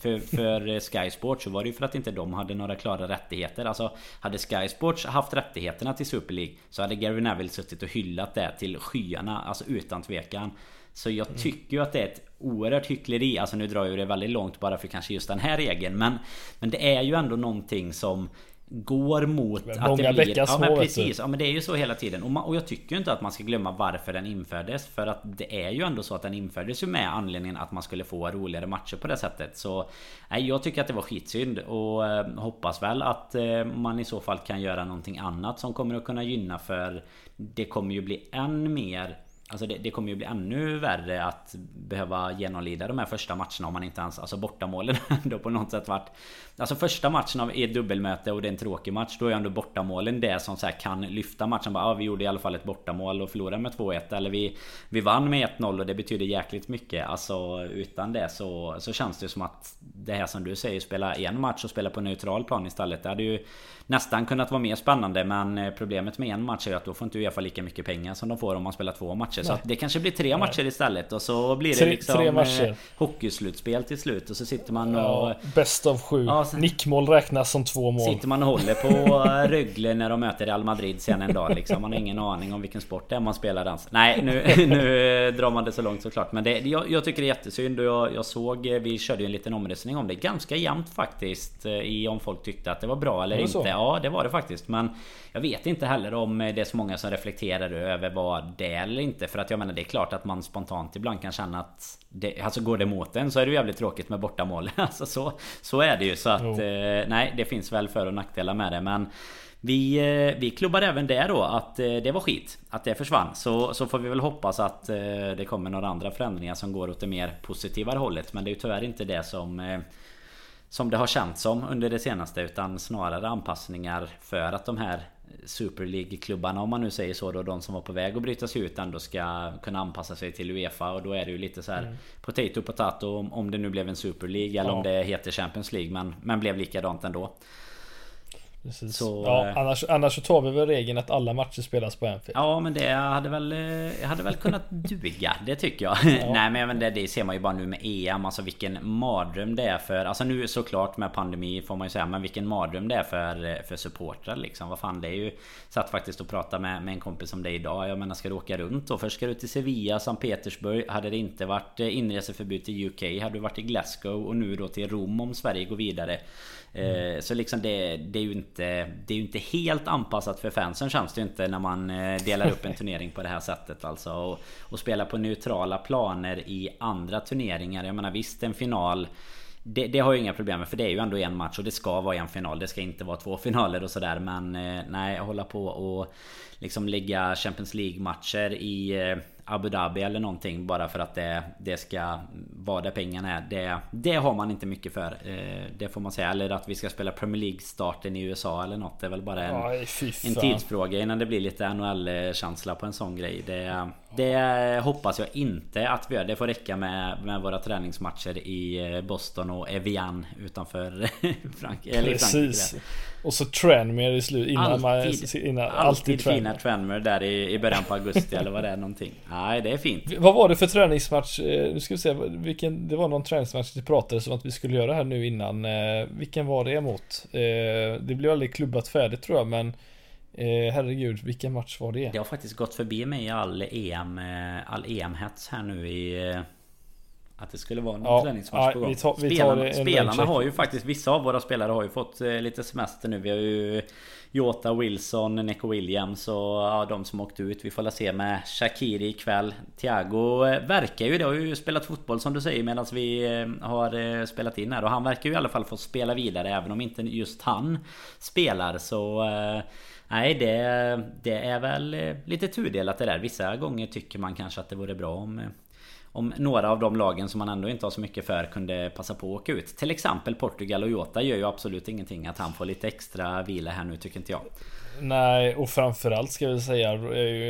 för, för Sky Sports så var det ju för att inte de hade några klara rättigheter. Alltså hade Sky Sports haft rättigheterna till Super League så hade Gary Neville suttit och hyllat det till skyarna. Alltså utan tvekan. Så jag mm. tycker ju att det är ett oerhört hyckleri. Alltså nu drar jag det väldigt långt bara för kanske just den här regeln. Men, men det är ju ändå någonting som går mot men att det blir... Ja men precis, ja men det är ju så hela tiden. Och, man, och jag tycker inte att man ska glömma varför den infördes. För att det är ju ändå så att den infördes ju med anledningen att man skulle få roligare matcher på det sättet. Så nej, jag tycker att det var skitsynd. Och eh, hoppas väl att eh, man i så fall kan göra någonting annat som kommer att kunna gynna för det kommer ju bli än mer Alltså det, det, kommer ju bli ännu värre att behöva genomlida de här första matcherna om man inte ens... Alltså bortamålen då på något sätt varit... Alltså första matchen av ett dubbelmöte och det är en tråkig match Då är ändå bortamålen det som så kan lyfta matchen. Bara, ja, vi gjorde i alla fall ett bortamål och förlorade med 2-1 Eller vi, vi vann med 1-0 och det betyder jäkligt mycket. Alltså utan det så, så känns det som att Det här som du säger, spela en match och spela på neutral plan istället Det hade ju nästan kunnat vara mer spännande. Men eh, problemet med en match är att då får inte Uefa lika mycket pengar som de får om man spelar två matcher. Så det kanske blir tre matcher istället och så blir det tre, liksom tre eh, Hockeyslutspel till slut och så sitter man och... Ja, bäst av sju. Ja, sen... Nickmål räknas som två mål. Sitter man och håller på eh, Rögle när de möter Real Madrid sen en dag liksom. Man har ingen aning om vilken sport det är man spelar dans. Nej nu, nu drar man det så långt såklart. Men det, jag, jag tycker det är jättesynd och jag, jag såg... Vi körde ju en liten omröstning om det. Ganska jämnt faktiskt. I om folk tyckte att det var bra eller inte. Så? Ja det var det faktiskt. Men jag vet inte heller om det är så många som reflekterar över vad det är eller inte. För att jag menar det är klart att man spontant ibland kan känna att det, Alltså går det mot en så är det jävligt tråkigt med bortamål. Alltså så, så är det ju. Så att eh, nej det finns väl för och nackdelar med det. Men vi, eh, vi klubbar även där då att eh, det var skit. Att det försvann. Så, så får vi väl hoppas att eh, det kommer några andra förändringar som går åt det mer positivare hållet. Men det är ju tyvärr inte det som som det har känts som under det senaste utan snarare anpassningar för att de här Super League-klubbarna om man nu säger så då De som var på väg att bryta sig ut ändå ska kunna anpassa sig till Uefa och då är det ju lite så här mm. Potato potato om, om det nu blev en Super League eller ja. om det heter Champions League men, men blev likadant ändå Precis. Så, ja, eh, annars, annars så tar vi väl regeln att alla matcher spelas på Anfield. Ja men det hade väl, eh, hade väl kunnat duga. Det tycker jag. Ja. Nej men det, det ser man ju bara nu med EM. Alltså vilken mardröm det är för... Alltså nu såklart med pandemi får man ju säga. Men vilken mardröm det är för, eh, för supportrar liksom. Vad fan det är ju... Satt faktiskt och pratade med, med en kompis om det idag. Jag menar ska du åka runt och Först ska du till Sevilla, Sankt Petersburg. Hade det inte varit inreseförbud till UK. Hade du varit i Glasgow och nu då till Rom om Sverige går vidare. Mm. Så liksom det, det, är ju inte Det är ju inte helt anpassat för fansen känns det ju inte när man eh, delar upp en turnering på det här sättet alltså och, och spela på neutrala planer i andra turneringar Jag menar visst en final det, det, har jag inga problem med för det är ju ändå en match och det ska vara en final. Det ska inte vara två finaler och sådär men eh, nej, hålla på och liksom lägga Champions League matcher i Abu Dhabi eller någonting bara för att det, det ska vara där pengarna är. Det, det har man inte mycket för. Eh, det får man säga. Eller att vi ska spela Premier League-starten i USA eller något. Det är väl bara en, Aj, en tidsfråga innan det blir lite NHL-känsla på en sån grej. Det, det hoppas jag inte att vi gör. Det får räcka med, med våra träningsmatcher i eh, Boston och Evian utanför Frank Precis. Och så Tranmere i slutet innan alltid, man... Innan, alltid, alltid fina Tranmere där i, i början på augusti eller vad det är någonting. Nej, det är fint. Vad var det för träningsmatch? Eh, nu ska vi se, vilken, det var någon träningsmatch det pratades om att vi skulle göra här nu innan. Eh, vilken var det emot? Det blev aldrig klubbat färdigt tror jag, men herregud, vilken match var det? Det har faktiskt gått förbi mig all EM, all EM-hets här nu i att det skulle vara någon ja, träningsmatch ja, på gång. Vi tar, vi spelarna, spelarna har ju faktiskt Vissa av våra spelare har ju fått eh, lite semester nu. Vi har ju Jota, Wilson, Neco Williams och ja, de som åkt ut. Vi får se med Shakiri ikväll. Thiago eh, verkar ju, det har ju spelat fotboll som du säger medan vi eh, har spelat in här. Och han verkar ju i alla fall få spela vidare även om inte just han spelar så... Nej det, det är väl lite tudelat det där. Vissa gånger tycker man kanske att det vore bra om om några av de lagen som man ändå inte har så mycket för kunde passa på att åka ut. Till exempel Portugal och Jota gör ju absolut ingenting att han får lite extra vila här nu tycker inte jag. Nej, och framförallt ska vi säga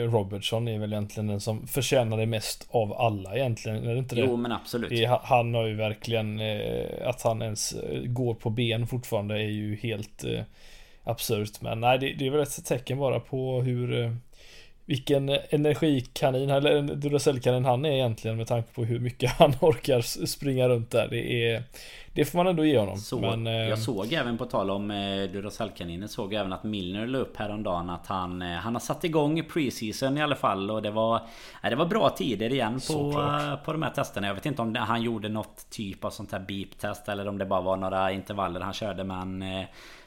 Robertson är väl egentligen den som förtjänar det mest av alla egentligen. Är det inte det? Jo, men absolut. Han har ju verkligen eh, att han ens eh, går på ben fortfarande är ju helt eh, absurt. Men nej, det, det är väl ett tecken bara på hur vilken energikanin eller Duracellkanin han är egentligen med tanke på hur mycket han orkar springa runt där. Det är Det får man ändå ge honom. Så, Men, jag eh, såg även på tal om eh, Duracellkaninen såg jag även att Milner la upp häromdagen att han eh, Han har satt igång preseason i alla fall och det var Det var bra tider igen på, på de här testerna. Jag vet inte om han gjorde något typ av sånt här beep-test eller om det bara var några intervaller han körde men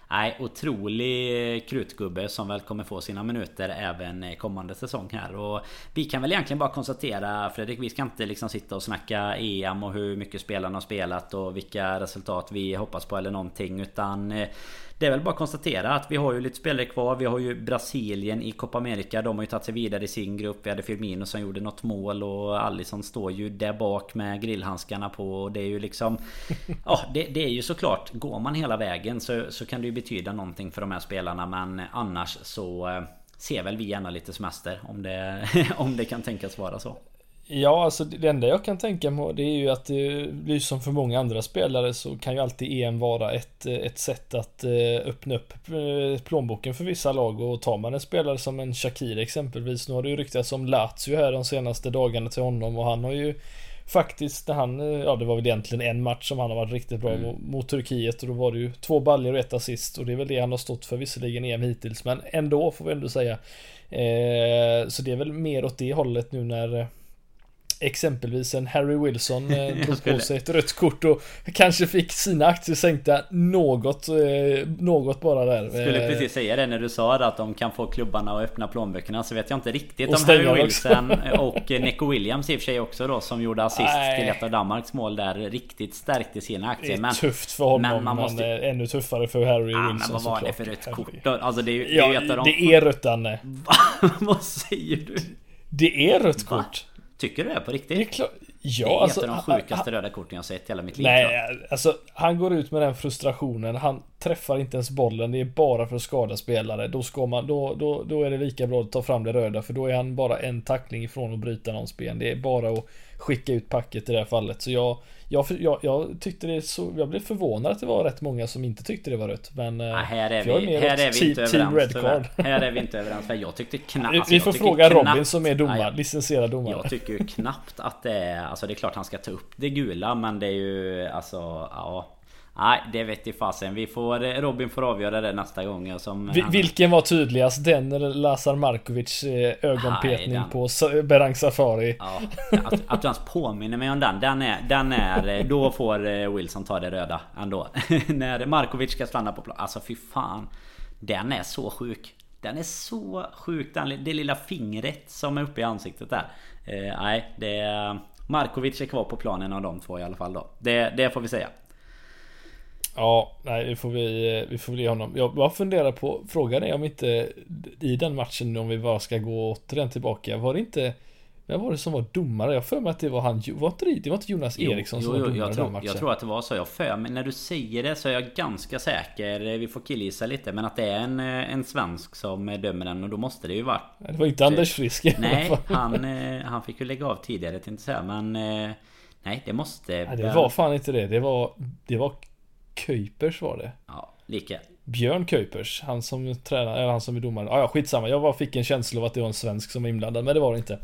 Nej, otrolig eh, krutgubbe som väl kommer få sina minuter även eh, kommande säsong här. Och vi kan väl egentligen bara konstatera Fredrik, vi ska inte liksom sitta och snacka EM och hur mycket spelarna har spelat och vilka resultat vi hoppas på eller någonting. Utan eh, det är väl bara att konstatera att vi har ju lite spelare kvar. Vi har ju Brasilien i Copa America. De har ju tagit sig vidare i sin grupp. Vi hade Firmino som gjorde något mål och Alisson står ju där bak med grillhandskarna på. Och det är ju liksom... Ja, det, det, är ju såklart. Går man hela vägen så, så kan det ju betyda någonting för de här spelarna. Men annars så eh, ser väl vi gärna lite semester. Om det, om det kan tänkas vara så. Ja, alltså det enda jag kan tänka mig det är ju att det blir som för många andra spelare så kan ju alltid EM vara ett, ett sätt att eh, öppna upp eh, plånboken för vissa lag och tar man en spelare som en Shakir exempelvis. Nu har det ju ryktats om Lazio här de senaste dagarna till honom och han har ju faktiskt när han, eh, ja det var väl egentligen en match som han har varit riktigt bra mm. mot Turkiet och då var det ju två baljor och ett assist och det är väl det han har stått för visserligen EM hittills men ändå får vi ändå säga. Eh, så det är väl mer åt det hållet nu när exempelvis en Harry Wilson eh, drog på sig ett rött kort och kanske fick sina aktier sänkta något, eh, något bara där. Skulle eh, precis säga det när du sa att de kan få klubbarna att öppna plånböckerna så vet jag inte riktigt om Harry Wilson och Nico Williams i och för sig också då som gjorde assist Nej. till ett av Danmarks mål där riktigt stärkte sina aktier. Det men, tufft för honom men, man måste... men ännu tuffare för Harry ja, Wilson men vad var det för rött kort då? Alltså det är ju ja, det är, de... det är rött Danne. vad säger du? Det är rött Va? Tycker du det på riktigt? Det är klart. Ja, det är alltså, ett av de sjukaste röda korten jag sett i hela mitt liv. Nej, alltså han går ut med den frustrationen. Han träffar inte ens bollen. Det är bara för att skada spelare. Då ska man, då, då, då är det lika bra att ta fram det röda. För då är han bara en tackling ifrån att bryta någons ben. Det är bara att skicka ut packet i det här fallet. Så jag, jag, jag, jag tyckte det så, jag blev förvånad att det var rätt många som inte tyckte det var rött. Men ja, här är vi, är här är vi inte överens. Red Här är vi inte överens. Jag tyckte knappt... Alltså, vi får fråga knappt, Robin som är domare, licensierad domare. Jag tycker ju knappt att det är... Alltså det är klart han ska ta upp det gula men det är ju alltså... Ja, Nej, det vet i fasen. Vi får, Robin får avgöra det nästa gång. Som Vi, vilken var tydligast? Den eller Lazar Markovic eh, ögonpetning Nej, på Berang Safari? Ja, att, att du ens påminner mig om den. Den är, den är... Eh, då får eh, Wilson ta det röda ändå. När Markovic ska stanna på plan. Alltså fy fan. Den är så sjuk. Den är så sjuk. Den, det lilla fingret som är uppe i ansiktet där. Eh, nej, det. Markovic är kvar på planen av de två i alla fall då. Det, det får vi säga. Ja, nej, det får vi, vi får väl ge honom. Jag bara funderar på, frågan är om inte i den matchen om vi bara ska gå återigen tillbaka. Var det inte vem var det som var domare? Jag för mig att det var han, var inte det, det var inte Jonas jo, Eriksson som jo, var domare jag tror, den matchen? Jag tror att det var så, jag för mig. När du säger det så är jag ganska säker, vi får killgissa lite, men att det är en, en svensk som dömer den och då måste det ju vara... Det var inte Anders Frisk Nej, han, eh, han fick ju lägga av tidigare, tänkte jag säga, men... Eh, nej, det måste... Nej, det var fan inte det. Det var... Det var Kuipers var det. Ja, lika. Björn Kuipers, han som tränar, eller han som är domare. Ja, ja, skitsamma. Jag bara fick en känsla av att det var en svensk som var inblandad, men det var det inte.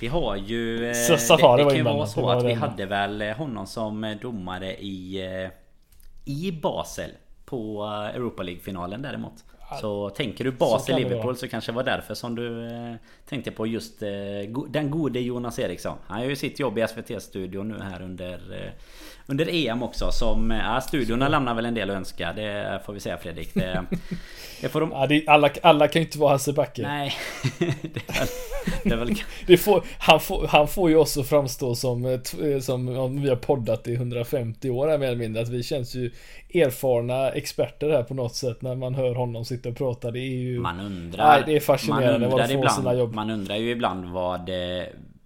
Vi har ju... Eh, Safari det, det kan ju vara så att vi hade väl honom som domare i... Eh, I Basel. På eh, Europa League-finalen däremot. Så tänker du Basel Liverpool så kanske det var därför som du eh, tänkte på just eh, den gode Jonas Eriksson. Han gör ju sitt jobb i SVT-studion nu här under eh, under EM också som... Ja, studiorna lämnar väl en del att önska. Det får vi säga Fredrik. Det, det får de... ja, det, alla, alla kan ju inte vara Hasse Backe. Nej. det är väl... Det är väl... det får, han, får, han får ju oss att framstå som, eh, som om vi har poddat i 150 år mer eller mindre. Att vi känns ju erfarna experter här på något sätt när man hör honom sitta och prata. Det är ju... Man undrar... Nej, det är fascinerande man undrar ibland, Man undrar ju ibland vad...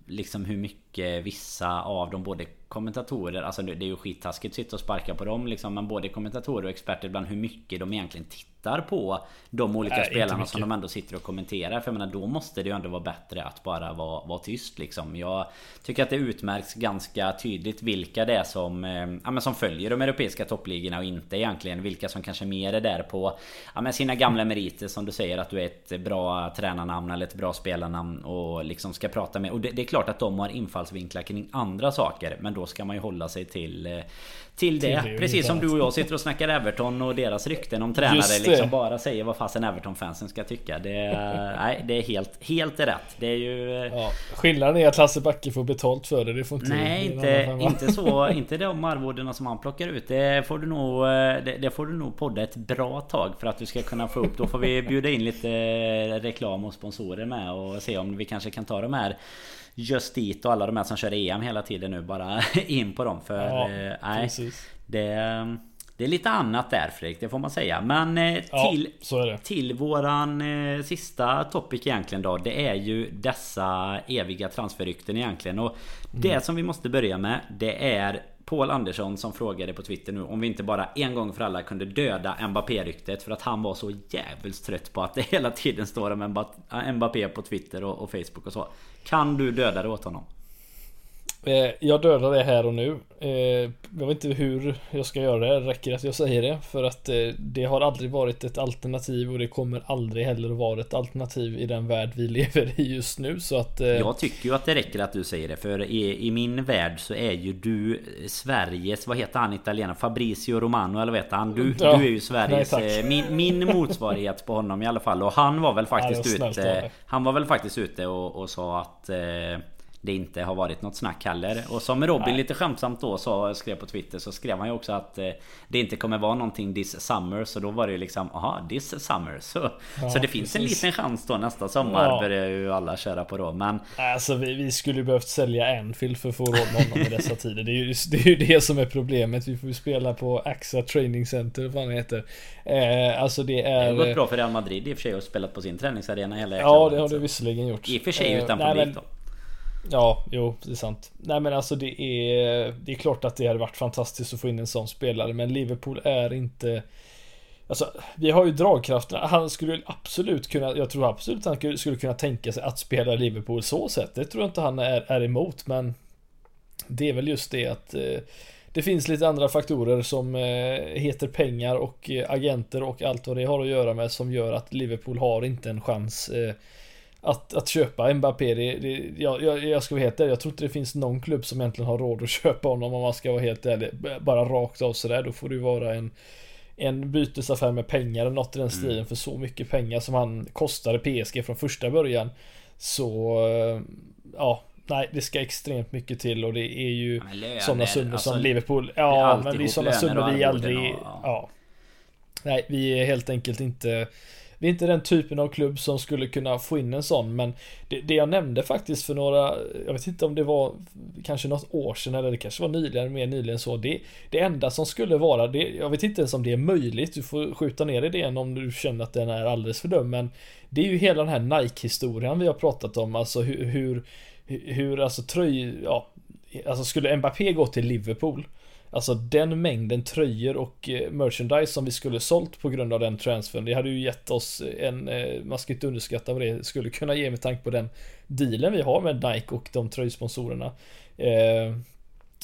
Liksom hur mycket vissa av de både kommentatorer, alltså det är ju skittaskigt att sitta och sparka på dem liksom, men både kommentatorer och experter ibland hur mycket de egentligen tittar på de olika Nej, spelarna som de ändå sitter och kommenterar. För jag menar då måste det ju ändå vara bättre att bara vara, vara tyst liksom. Jag tycker att det utmärks ganska tydligt vilka det är som, eh, ja, men som följer de europeiska toppligorna och inte egentligen vilka som kanske mer är där på ja, men sina gamla meriter som du säger att du är ett bra tränarnamn eller ett bra spelarnamn och liksom ska prata med. Och det, det är klart att de har infallsvinklar kring andra saker men då ska man ju hålla sig till eh, till det. Till det Precis som du och jag sitter och snackar Everton och deras rykten om tränare liksom bara säger vad fasen Everton-fansen ska tycka. Det, nej, det är helt, helt rätt. Det är ju... Ja, skillnaden är att Lasse Backe får betalt för det. Det får inte Nej, inte, inte så. Inte de arvodena som han plockar ut. Det får, du nog, det, det, får du nog podda ett bra tag för att du ska kunna få upp. Då får vi bjuda in lite reklam och sponsorer med och se om vi kanske kan ta de här Just dit och alla de här som kör EM hela tiden nu bara in på dem för... Ja, eh, nej, det, Det är lite annat där Fredrik, det får man säga. Men eh, till, ja, till våran eh, sista topic egentligen då. Det är ju dessa eviga transferrykten egentligen. Och mm. det som vi måste börja med, det är Paul Andersson som frågade på Twitter nu om vi inte bara en gång för alla kunde döda Mbappé-ryktet för att han var så jävligt trött på att det hela tiden står om Mbappé på Twitter och, och Facebook och så. Kan du döda det åt honom? Eh, jag dödar det här och nu. Eh, jag vet inte hur jag ska göra det. Räcker att jag säger det? För att eh, det har aldrig varit ett alternativ och det kommer aldrig heller vara ett alternativ i den värld vi lever i just nu. Så att... Jag tycker ju att det räcker att du säger det. För i, i min värld så är ju du Sveriges, vad heter han italienare? Fabricio Romano eller vad heter han? Du, ja, du är ju Sveriges, nej, min, min motsvarighet på honom i alla fall. Och han var väl faktiskt ja, ute Han var väl faktiskt ute och, och sa att det inte har varit något snack heller. Och som Robin Nej. lite skämtsamt då sa, skrev på Twitter så skrev han ju också att eh, det inte kommer vara någonting this summer. Så då var det ju liksom, aha, this summer. Så, ja, så det finns precis. en liten chans då nästa sommar ja. börjar ju alla köra på då. Men... Alltså vi, vi skulle ju behövt sälja en film för att få råd med honom i dessa tider. Det är, ju, det är ju det som är problemet. Vi får ju spela på AXA Training Center, vad det heter. Eh, alltså det är... Det har gått bra för Real Madrid i och för sig och spelat på sin träningsarena hela Ja, det har det visserligen gjort. I och för sig utan eh, publik då. Ja, jo, det är sant. Nej men alltså det är, det är klart att det hade varit fantastiskt att få in en sån spelare, men Liverpool är inte Alltså, vi har ju dragkrafterna. Han skulle absolut kunna, jag tror absolut han skulle kunna tänka sig att spela Liverpool så sett. Det tror jag inte han är, är emot, men det är väl just det att eh, det finns lite andra faktorer som eh, heter pengar och eh, agenter och allt vad det har att göra med som gör att Liverpool har inte en chans eh, att, att köpa Mbappé, det, det, jag, jag, jag ska vara helt ärlig, jag tror inte det finns någon klubb som egentligen har råd att köpa honom om man ska vara helt ärlig. Bara rakt av sådär, då får det ju vara en en bytesaffär med pengar eller något i den mm. stilen mm. för så mycket pengar som han kostade PSG från första början. Så eh, ja, nej det ska extremt mycket till och det är ju ja, sådana summor alltså, som Liverpool. Ja, men det är sådana summor vi aldrig... Och, ja. ja. Nej, vi är helt enkelt inte vi är inte den typen av klubb som skulle kunna få in en sån, men det, det, jag nämnde faktiskt för några, jag vet inte om det var kanske något år sedan eller det kanske var nyligen, mer nyligen så. Det, det enda som skulle vara, det, jag vet inte ens om det är möjligt, du får skjuta ner idén om du känner att den är alldeles för dum, men det är ju hela den här Nike-historien vi har pratat om, alltså hur, hur, hur alltså tröj, ja, alltså skulle Mbappé gå till Liverpool Alltså den mängden tröjor och eh, merchandise som vi skulle sålt på grund av den transfern. Det hade ju gett oss eh, en, eh, man ska inte underskatta vad det skulle kunna ge med tanke på den dealen vi har med Nike och de tröjsponsorerna.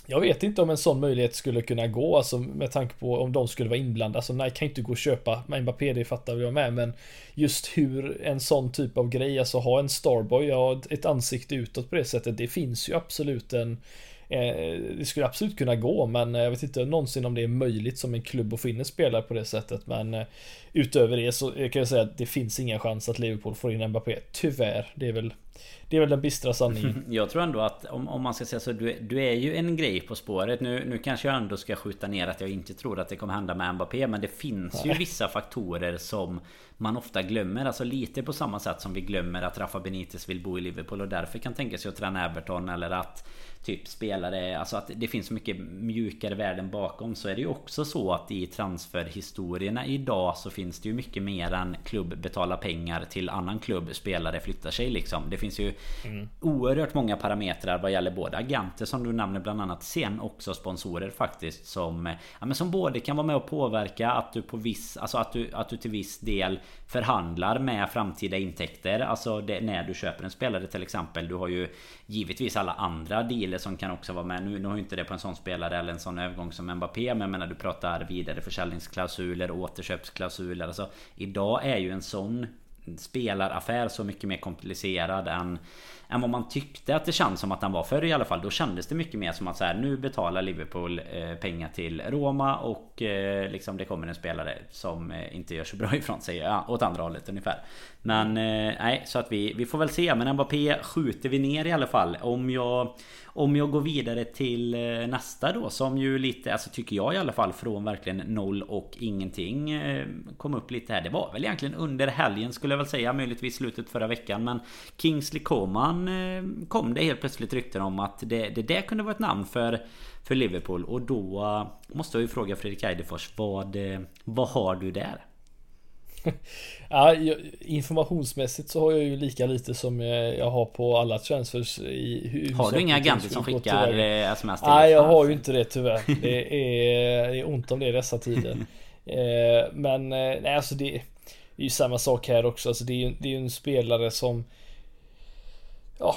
Jag vet inte om en sån möjlighet skulle kunna gå, alltså med tanke på om de skulle vara inblandade. Alltså Nike kan inte gå och köpa Mbappé, det fattar jag med, men just hur en sån typ av grej, alltså ha en Starboy, ja, ett ansikte utåt på det sättet, det finns ju absolut en det skulle absolut kunna gå, men jag vet inte någonsin om det är möjligt som en klubb att få in en spelare på det sättet. Men eh, utöver det så kan jag säga att det finns ingen chans att Liverpool får in Mbappé. Tyvärr. Det är väl det är väl den bistra sanningen. Jag tror ändå att om, om man ska säga så, du, du är ju en grej på spåret. Nu, nu kanske jag ändå ska skjuta ner att jag inte tror att det kommer hända med Mbappé. Men det finns ju vissa faktorer som man ofta glömmer. Alltså lite på samma sätt som vi glömmer att Rafa Benitez vill bo i Liverpool och därför kan tänka sig att träna Everton. Eller att typ spelare, alltså att det finns mycket mjukare värden bakom så är det ju också så att i transferhistorierna idag så finns det ju mycket mer än klubb betalar pengar till annan klubb spelare flyttar sig liksom. Det finns ju mm. oerhört många parametrar vad gäller både agenter som du nämner bland annat sen också sponsorer faktiskt som ja, men som både kan vara med och påverka att du på viss alltså att du att du till viss del förhandlar med framtida intäkter alltså det, när du köper en spelare till exempel. Du har ju givetvis alla andra dealer som kan också vara med. Nu, nu har ju inte det på en sån spelare eller en sån övergång som Mbappé. Men jag menar du pratar vidare försäljningsklausuler, återköpsklausuler. Alltså idag är ju en sån spelaraffär så mycket mer komplicerad än än vad man tyckte att det känns som att den var förr i alla fall. Då kändes det mycket mer som att så här, nu betalar Liverpool eh, pengar till Roma och eh, liksom det kommer en spelare som eh, inte gör så bra ifrån sig. Ja, åt andra hållet ungefär. Men eh, nej, så att vi, vi får väl se. Men Mbappé skjuter vi ner i alla fall. Om jag om jag går vidare till eh, nästa då som ju lite, alltså tycker jag i alla fall från verkligen noll och ingenting eh, kom upp lite här. Det var väl egentligen under helgen skulle jag väl säga, möjligtvis slutet förra veckan. Men Kingsley Coman eh, kom det helt plötsligt rykten om att det, det där kunde vara ett namn för, för Liverpool. Och då eh, måste jag ju fråga Fredrik Eidefors, vad, eh, vad har du där? ja, informationsmässigt så har jag ju lika lite som jag har på alla transfers i Har du inga agenter som skickar sms till Nej jag har ju inte det tyvärr. Det är, det är ont om det i dessa tider. Men nej alltså det det är ju samma sak här också. Alltså det är ju det är en spelare som ja,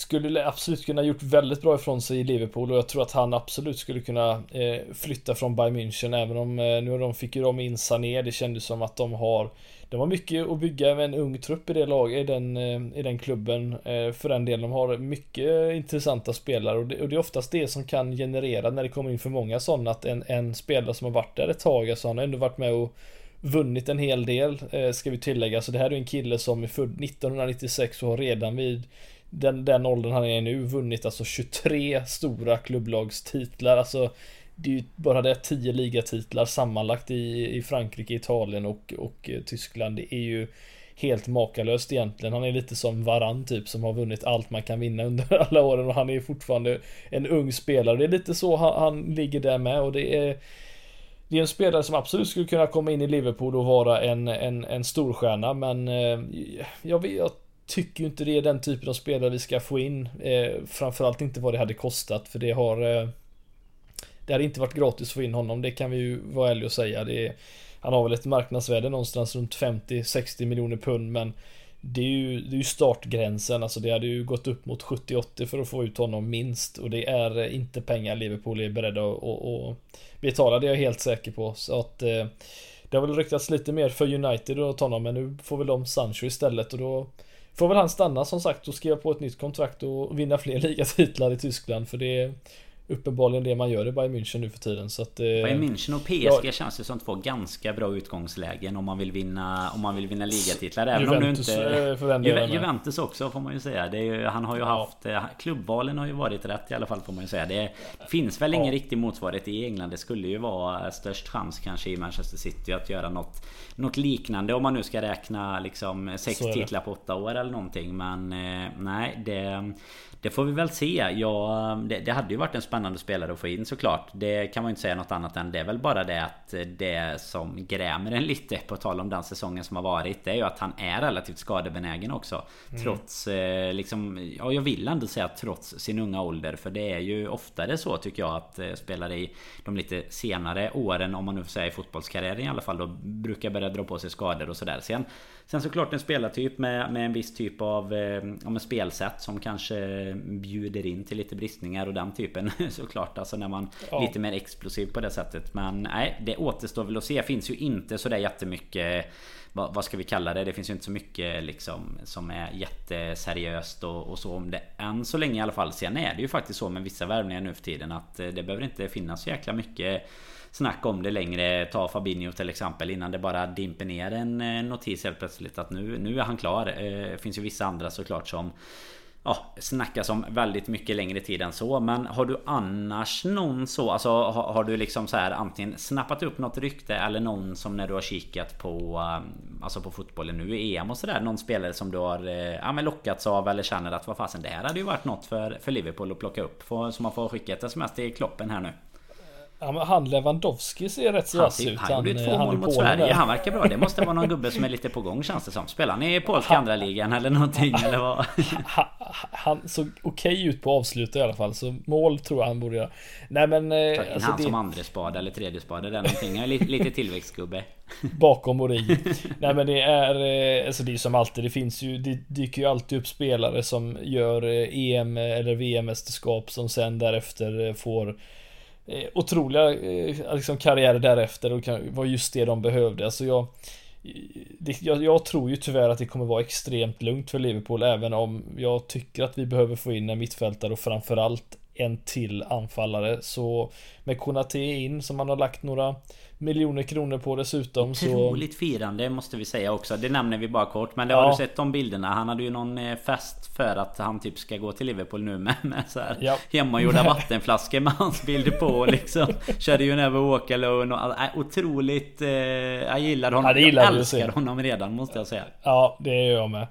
skulle absolut kunna gjort väldigt bra ifrån sig i Liverpool och jag tror att han absolut skulle kunna eh, flytta från Bayern München även om eh, nu de fick ju de in Sané. Det kändes som att de har de har mycket att bygga med en ung trupp i det laget, i den, eh, i den klubben. Eh, för den delen. De har mycket intressanta spelare och det, och det, är oftast det som kan generera när det kommer in för många sådana att en, en spelare som har varit där ett tag, alltså han har ändå varit med och vunnit en hel del, eh, ska vi tillägga. Så det här är en kille som är född 1996 och har redan vid den, den åldern han är nu vunnit alltså 23 stora klubblagstitlar. Alltså det är ju bara det 10 ligatitlar sammanlagt i, i Frankrike, Italien och, och eh, Tyskland. Det är ju helt makalöst egentligen. Han är lite som Varann typ som har vunnit allt man kan vinna under alla åren och han är fortfarande en ung spelare. Det är lite så han, han ligger där med och det är det är en spelare som absolut skulle kunna komma in i Liverpool och vara en, en, en storstjärna men eh, jag, jag tycker ju inte det är den typen av spelare vi ska få in. Eh, framförallt inte vad det hade kostat för det har eh, Det hade inte varit gratis att få in honom, det kan vi ju vara ärliga och säga. Det är, han har väl ett marknadsvärde någonstans runt 50-60 miljoner pund men det är, ju, det är ju startgränsen, alltså det hade ju gått upp mot 70-80 för att få ut honom minst och det är eh, inte pengar Liverpool är beredda att, att, att betala, det är jag helt säker på. Så att eh, det har väl ryktats lite mer för United åt honom men nu får väl de Sancho istället och då får väl han stanna som sagt och skriva på ett nytt kontrakt och vinna fler ligatitlar i Tyskland för det uppenbarligen det man gör i Bayern München nu för tiden. Så att, eh, Bayern München och PSG ja, känns det som två ganska bra utgångslägen om man vill vinna om man vill vinna ligatitlar. Även Juventus, om du inte... Ju, Juventus också får man ju säga. Ju, han har ju ja. haft... Eh, klubbvalen har ju varit rätt i alla fall får man ju säga. Det finns väl ja. ingen riktig motsvarighet i England. Det skulle ju vara störst chans kanske i Manchester City att göra något Något liknande om man nu ska räkna liksom sex titlar på åtta år eller någonting. Men eh, nej det... Det får vi väl se. Ja, det, det, hade ju varit en spännande spelare att få in såklart. Det kan man ju inte säga något annat än. Det är väl bara det att det som grämer en lite på tal om den säsongen som har varit. Det är ju att han är relativt skadebenägen också. Mm. Trots eh, liksom, ja jag vill ändå säga trots sin unga ålder. För det är ju oftare så tycker jag att eh, spelare i de lite senare åren, om man nu får säga i fotbollskarriären i alla fall, då brukar börja dra på sig skador och sådär. Sen Sen såklart en spelartyp med, med en viss typ av eh, ja, spelsätt som kanske bjuder in till lite bristningar och den typen såklart. Alltså när man ja. lite mer explosiv på det sättet. Men nej, det återstår väl att se. Finns ju inte sådär jättemycket vad, vad ska vi kalla det? Det finns ju inte så mycket liksom som är jätteseriöst och, och så om det än så länge i alla fall. Sen är det ju faktiskt så med vissa värvningar nu för tiden att eh, det behöver inte finnas så jäkla mycket snack om det längre. Ta Fabinho till exempel innan det bara dimper ner en eh, notis helt plötsligt att nu, nu är han klar. Eh, det finns ju vissa andra såklart som Ja, snackas om väldigt mycket längre tid än så. Men har du annars någon så? Alltså har, har, du liksom så här antingen snappat upp något rykte eller någon som när du har kikat på eh, Alltså på fotbollen nu i EM och sådär. Någon spelare som du har ja, men lockats av eller känner att vad fasen det här hade ju varit något för, för Liverpool att plocka upp. För, så man får skicka ett sms till Kloppen här nu. Ja han Lewandowski ser rätt så vass ut. Han, gjorde två mål mot Sverige. Där. Han verkar bra. Det måste vara någon gubbe som är lite på gång känns det som. Spelar han i polska andra ligan eller någonting eller vad? Han såg okej ut på avslut i alla fall. Så mål tror jag han borde göra. Nej men... Eh, Ta in alltså, han det... som andra spade eller tredje spade eller någonting. Lite, lite tillväxtgubbe. Bakom Origi. Nej men det är... Eh, alltså det är som alltid. Det finns ju... Det dyker ju alltid upp spelare som gör EM eh, e eller VM-mästerskap som sen därefter får Eh, otroliga eh, liksom karriärer därefter och var just det de behövde. Alltså jag, eh, det, jag, jag, tror ju tyvärr att det kommer vara extremt lugnt för Liverpool även om jag tycker att vi behöver få in en mittfältare och framförallt en till anfallare. Så med Konate in som man har lagt några miljoner kronor på dessutom. Otroligt så... firande måste vi säga också. Det nämner vi bara kort. Men det ja. har du sett de bilderna? Han hade ju någon eh, fest för att han typ ska gå till Liverpool nu med, med så här ja. hemmagjorda vattenflaskor med hans bilder på liksom. Körde ju Never Walk Alone och äh, otroligt... Eh, jag gillar honom. Ja, det gillar jag älskar honom redan måste jag säga. Ja, det gör jag med.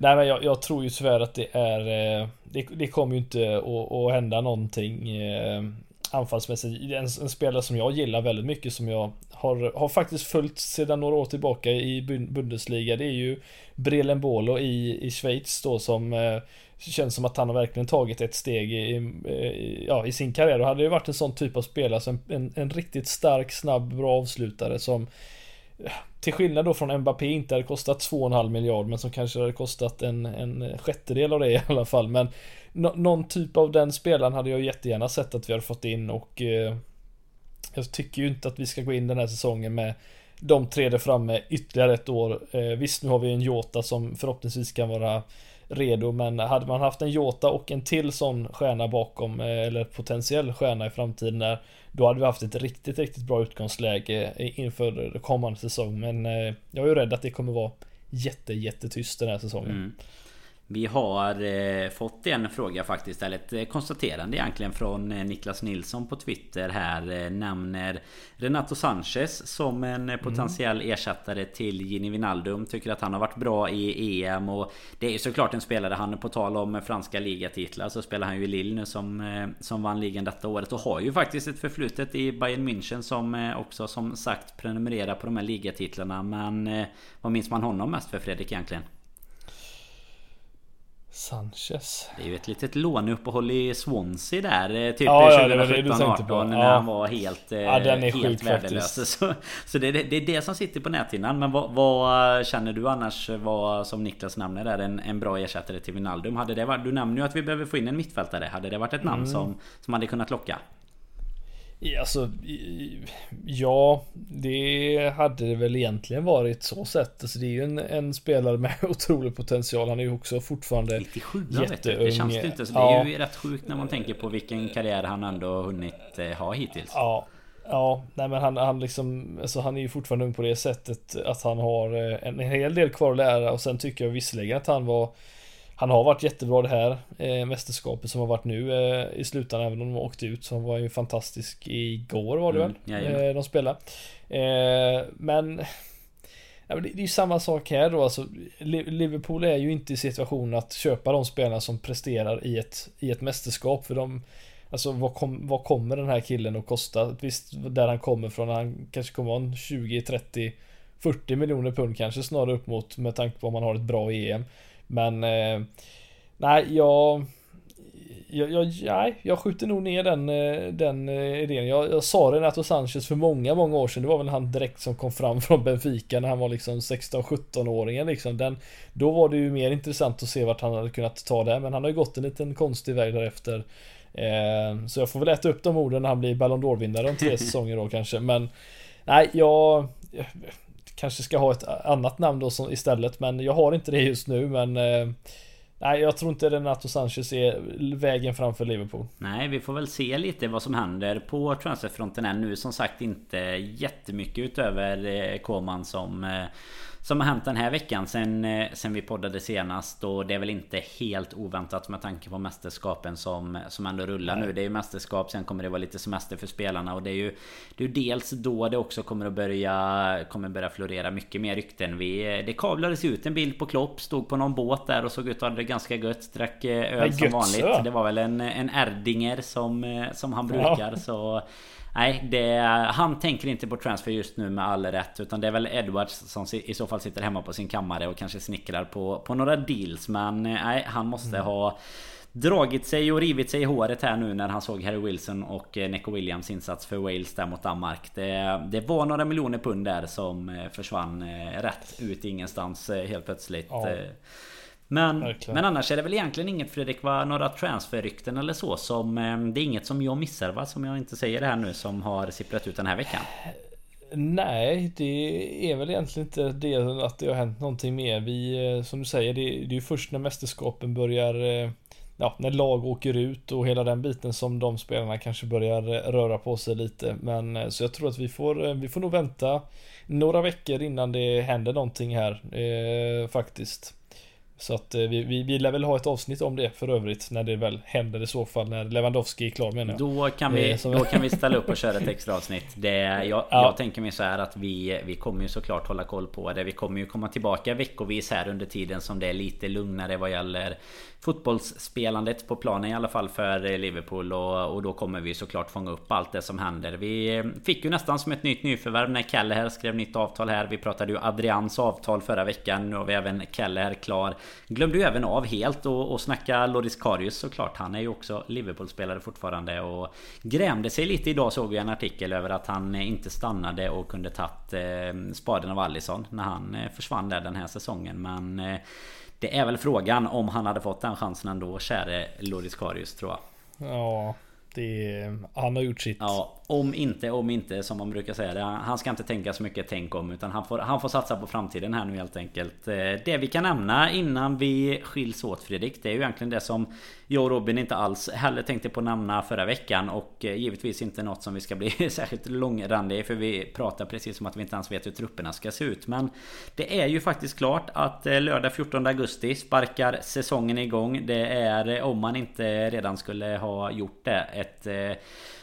Nej men jag, jag, tror ju tyvärr att det är eh, Det, det kommer ju inte att, att hända någonting eh, Anfallsmässigt. En, en, spelare som jag gillar väldigt mycket som jag har, har faktiskt följt sedan några år tillbaka i Bundesliga. Det är ju Brelen Bolo i, i Schweiz då som eh, Känns som att han har verkligen tagit ett steg i, i, ja, i sin karriär. Och hade ju varit en sån typ av spelare alltså som en, en riktigt stark, snabb, bra avslutare som till skillnad då från Mbappé inte hade kostat 2,5 miljard men som kanske hade kostat en, en sjättedel av det i alla fall. Men no, någon typ av den spelaren hade jag jättegärna sett att vi hade fått in och eh, jag tycker ju inte att vi ska gå in den här säsongen med de tre där framme ytterligare ett år. Eh, visst, nu har vi en Jota som förhoppningsvis kan vara redo. Men hade man haft en Jota och en till sån stjärna bakom, eh, eller potentiell stjärna i framtiden där, då hade vi haft ett riktigt, riktigt bra utgångsläge inför kommande säsong. Men eh, jag är ju rädd att det kommer vara jätte, jättetyst den här säsongen. Mm. Vi har eh, fått en fråga faktiskt, eller ett eh, konstaterande egentligen från eh, Niklas Nilsson på Twitter här. Eh, nämner Renato Sanchez som en eh, potentiell mm. ersättare till Gini Wijnaldum. Tycker att han har varit bra i EM och det är ju såklart en spelare, han är på tal om franska ligatitlar så spelar han ju i Lille nu som, eh, som vann ligan detta året och har ju faktiskt ett förflutet i Bayern München som också som sagt prenumererar på de här ligatitlarna. Men vad minns man honom mest för Fredrik egentligen? Sanchez. Det är ju ett litet låneuppehåll i Swansea där. Eh, typ ja, 2017-18 när ja. han var helt, eh, ja, den är helt värdelös. Så, så det, det, är det som sitter på näthinnan. Men vad, vad, känner du annars var som Niklas nämner där en, en bra ersättare till Wijnaldum? Hade det varit, du nämner ju att vi behöver få in en mittfältare. Hade det varit ett namn mm. som, som hade kunnat locka? Alltså, ja, det hade det väl egentligen varit så sett. Alltså, det är ju en, en spelare med otrolig potential. Han är ju också fortfarande 97 jätteung. Det känns det inte. Så det är ju rätt sjukt när man tänker på vilken karriär han ändå har hunnit eh, ha hittills. Ja, Ja, nej men han, han liksom, alltså han är ju fortfarande ung på det sättet att han har eh, en hel del kvar att lära och sen tycker jag visserligen att han var han har varit jättebra det här eh, mästerskapet som har varit nu eh, i slutändan även om de åkte ut så var han ju fantastisk igår var det mm, väl? Eh, de spelade. Eh, men Ja, det, är ju samma sak här då alltså. Liverpool är ju inte i situation att köpa de spelarna som presterar i ett, i ett mästerskap. För de, alltså vad, kom, vad kommer den här killen att kosta? Visst, där han kommer från, han kanske kommer vara en 20, 30, 40 miljoner pund kanske snarare upp mot med tanke på om man har ett bra EM. Men eh, nej, jag, jag, jag, nej, jag skjuter nog ner den, eh, den eh, idén. Jag, jag sa Renato Sanchez för många, många år sedan. Det var väl han direkt som kom fram från Benfica när han var liksom 16-17-åringen liksom. Den, då var det ju mer intressant att se vart han hade kunnat ta det. Men han har ju gått en liten konstig väg därefter. Eh, så jag får väl äta upp de orden när han blir Ballon d'Or-vinnare om tre säsonger då kanske. Men nej, jag kanske ska ha ett annat namn då som, istället. Men jag har inte det just nu. Men eh, Nej, jag tror inte Renato Sanchez är vägen framför Liverpool. Nej, vi får väl se lite vad som händer på transferfronten än nu. Som sagt inte jättemycket utöver eh, Koman som eh, som har hänt den här veckan sen, eh, sen vi poddade senast. Och det är väl inte helt oväntat med tanke på mästerskapen som, som ändå rullar Nej. nu. Det är ju mästerskap, sen kommer det vara lite semester för spelarna. Och det är ju det är dels då det också kommer att börja, kommer börja florera mycket mer rykten. Vi, det kavlades ut en bild på Klopp, stod på någon båt där och såg ut att ha det ganska gött. Drack eh, öl som vanligt. Det var väl en, en Erdinger som, eh, som han brukar. Ja. Så Nej, det, han tänker inte på transfer just nu med all rätt. Utan det är väl Edwards som i så fall sitter hemma på sin kammare och kanske snickrar på, på några deals. Men eh, nej, han måste mm. ha dragit sig och rivit sig i håret här nu när han såg Harry Wilson och eh, Neco Williams insats för Wales där mot Danmark. Det, det var några miljoner pund där som eh, försvann rätt ut ingenstans helt plötsligt. Ja. Men, men annars är det väl egentligen inget Fredrik, va? några transferrykten eller så som... Eh, det är inget som jag missar va? Som jag inte säger det här nu som har sipprat ut den här veckan. Nej, det är väl egentligen inte det att det har hänt någonting mer. Vi, eh, som du säger, det, det är ju först när mästerskapen börjar eh, Ja, när lag åker ut och hela den biten som de spelarna kanske börjar röra på sig lite. Men så jag tror att vi får, vi får nog vänta några veckor innan det händer någonting här. Eh, faktiskt. Så att eh, vi, vi, vi lär väl ha ett avsnitt om det för övrigt när det väl händer i så fall när Lewandowski är klar menar jag. Då kan vi, eh, då kan vi ställa upp och köra ett extra avsnitt. Det, jag, ja. jag tänker mig så här att vi, vi kommer ju såklart hålla koll på det. Vi kommer ju komma tillbaka veckovis här under tiden som det är lite lugnare vad gäller fotbollsspelandet på planen i alla fall för Liverpool och, och då kommer vi såklart fånga upp allt det som händer. Vi eh, fick ju nästan som ett nytt nyförvärv när Kelleher skrev nytt avtal här. Vi pratade ju Adrians avtal förra veckan. Nu har vi även Kelleher klar. Glömde ju även av helt och, och snacka Loris Karius såklart. Han är ju också Liverpool-spelare fortfarande och grämde sig lite idag såg jag en artikel över att han inte stannade och kunde tagit eh, spaden av Allison när han eh, försvann där den här säsongen. Men eh, det är väl frågan om han hade fått den chansen ändå, käre Loris Karius tror jag. Ja, det, han har gjort sitt. Ja, om inte, om inte som man brukar säga det. Han ska inte tänka så mycket tänk om utan han får, han får satsa på framtiden här nu helt enkelt. Eh, det vi kan nämna innan vi skiljs åt Fredrik. Det är ju egentligen det som jag och Robin inte alls heller tänkte på nämna förra veckan. Och eh, givetvis inte något som vi ska bli särskilt långrandiga för vi pratar precis som att vi inte ens vet hur trupperna ska se ut. Men det är ju faktiskt klart att eh, lördag 14 augusti sparkar säsongen igång. Det är om man inte redan skulle ha gjort det ett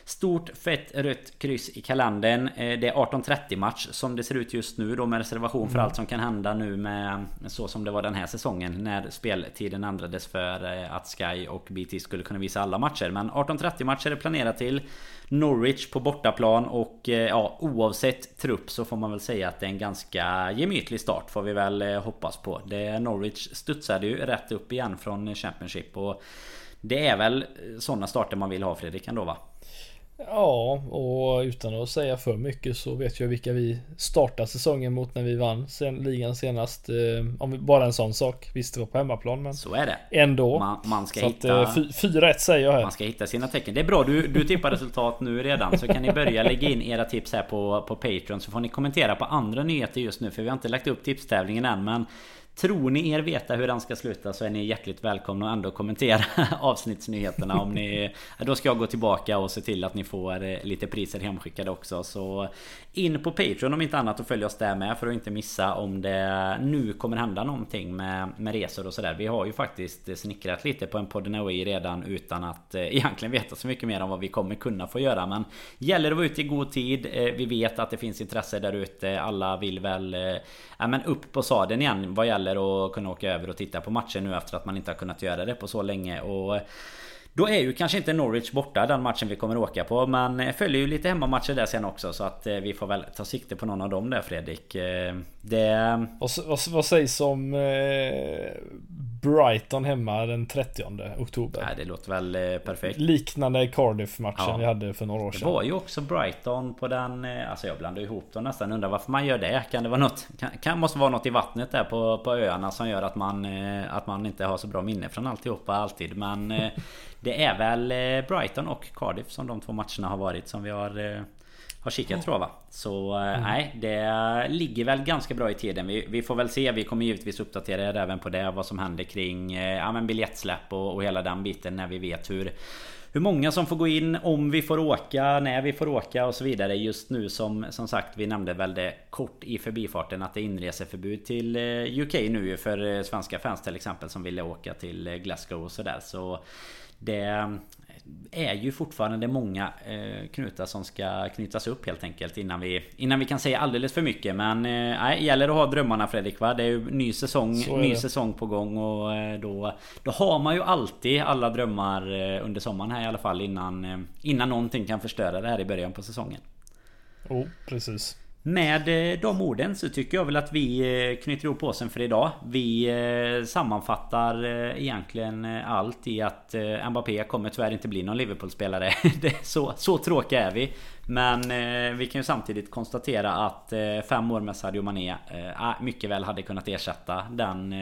Stort fett rött kryss i kalendern. Eh, det är 18.30 match som det ser ut just nu då med reservation för mm. allt som kan hända nu med så som det var den här säsongen när speltiden ändrades för eh, att Sky och BT skulle kunna visa alla matcher. Men 18.30 matcher är planerat till. Norwich på bortaplan och eh, ja, oavsett trupp så får man väl säga att det är en ganska gemytlig start får vi väl hoppas på. Det Norwich studsade ju rätt upp igen från Championship och det är väl sådana starter man vill ha Fredrik ändå va? Ja, och utan att säga för mycket så vet jag vilka vi startade säsongen mot när vi vann sen, ligan senast. Eh, om vi, bara en sån sak. Visst, det var på hemmaplan men... Så är det. Ändå. Man, man ska så hitta... Att, eh, 4-1 säger jag här. Man ska hitta sina tecken. Det är bra, du, du tippar resultat nu redan. Så kan ni börja lägga in era tips här på, på Patreon. Så får ni kommentera på andra nyheter just nu. För vi har inte lagt upp tipstävlingen än. Men Tror ni er veta hur den ska sluta så är ni hjärtligt välkomna att ändå kommentera avsnittsnyheterna. Om ni... Då ska jag gå tillbaka och se till att ni får eh, lite priser hemskickade också. Så In på Patreon om inte annat och följ oss där med för att inte missa om det nu kommer hända någonting med, med resor och sådär. Vi har ju faktiskt snickrat lite på en podden Away redan utan att eh, egentligen veta så mycket mer om vad vi kommer kunna få göra. Men Gäller att vara ute i god tid eh, Vi vet att det finns intresse där ute. Alla vill väl Ja men upp på sadeln igen vad gäller heller att kunna åka över och titta på matchen nu efter att man inte har kunnat göra det på så länge. Och eh, då är ju kanske inte Norwich borta den matchen vi kommer åka på Men eh, följer ju lite hemmamatcher där sen också Så att eh, vi får väl ta sikte på någon av dem där Fredrik Det... Vad, vad, vad sägs om eh, Brighton hemma den 30 oktober? Nej, det låter väl eh, perfekt. Liknande Cardiff-matchen ja. vi hade för några år sedan. Det var ju också Brighton på den Alltså jag blandar ihop dem nästan. Undrar varför man gör det? Kan det vara något kan, kan Måste vara något i vattnet där på, på öarna som gör att man Att man inte har så bra minne från alltihopa alltid. Men Det är väl eh, Brighton och Cardiff som de två matcherna har varit som vi har eh, har kikat tror jag va? Så eh, mm. nej, det ligger väl ganska bra i tiden. Vi, vi, får väl se. Vi kommer givetvis uppdatera er även på det. Vad som händer kring ja, men biljettsläpp och, och hela den biten när vi vet hur hur många som får gå in, om vi får åka, när vi får åka och så vidare. Just nu som, som sagt, vi nämnde väl det kort i förbifarten att det är inreseförbud till UK nu för svenska fans till exempel som ville åka till Glasgow och sådär. Så det är ju fortfarande många eh, knutar som ska knytas upp helt enkelt innan vi, innan vi kan säga alldeles för mycket. Men eh, nej, gäller att ha drömmarna Fredrik va? Det är ju ny säsong, ny säsong på gång och eh, då, då har man ju alltid alla drömmar under sommaren här i alla fall innan, innan någonting kan förstöra det här i början på säsongen. Oh, precis. Med eh, de orden så tycker jag väl att vi eh, knyter ihop påsen för idag. Vi eh, sammanfattar egentligen allt i att Mbappé kommer tyvärr inte bli någon Liverpool-spelare. så, så tråkiga är vi. Men vi kan ju samtidigt konstatera att fem år med Sadio Mané mycket väl hade kunnat ersätta den,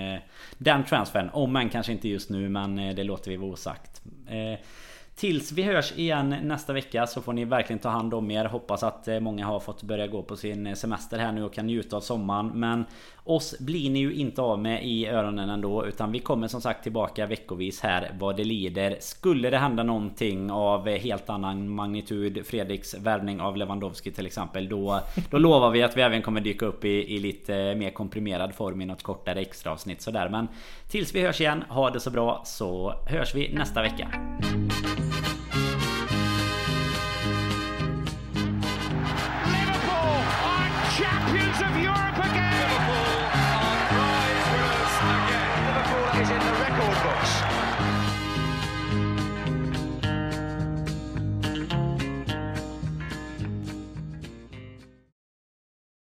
den transfern. Om än kanske inte just nu men det låter vi vara osagt. Tills vi hörs igen nästa vecka så får ni verkligen ta hand om er. Hoppas att eh, många har fått börja gå på sin eh, semester här nu och kan njuta av sommaren. Men oss blir ni ju inte av med i öronen ändå utan vi kommer som sagt tillbaka veckovis här vad det lider. Skulle det hända någonting av helt annan magnitud Fredriks värvning av Lewandowski till exempel då, då lovar vi att vi även kommer dyka upp i, i lite mer komprimerad form i något kortare extra avsnitt sådär. Men tills vi hörs igen, ha det så bra så hörs vi nästa vecka.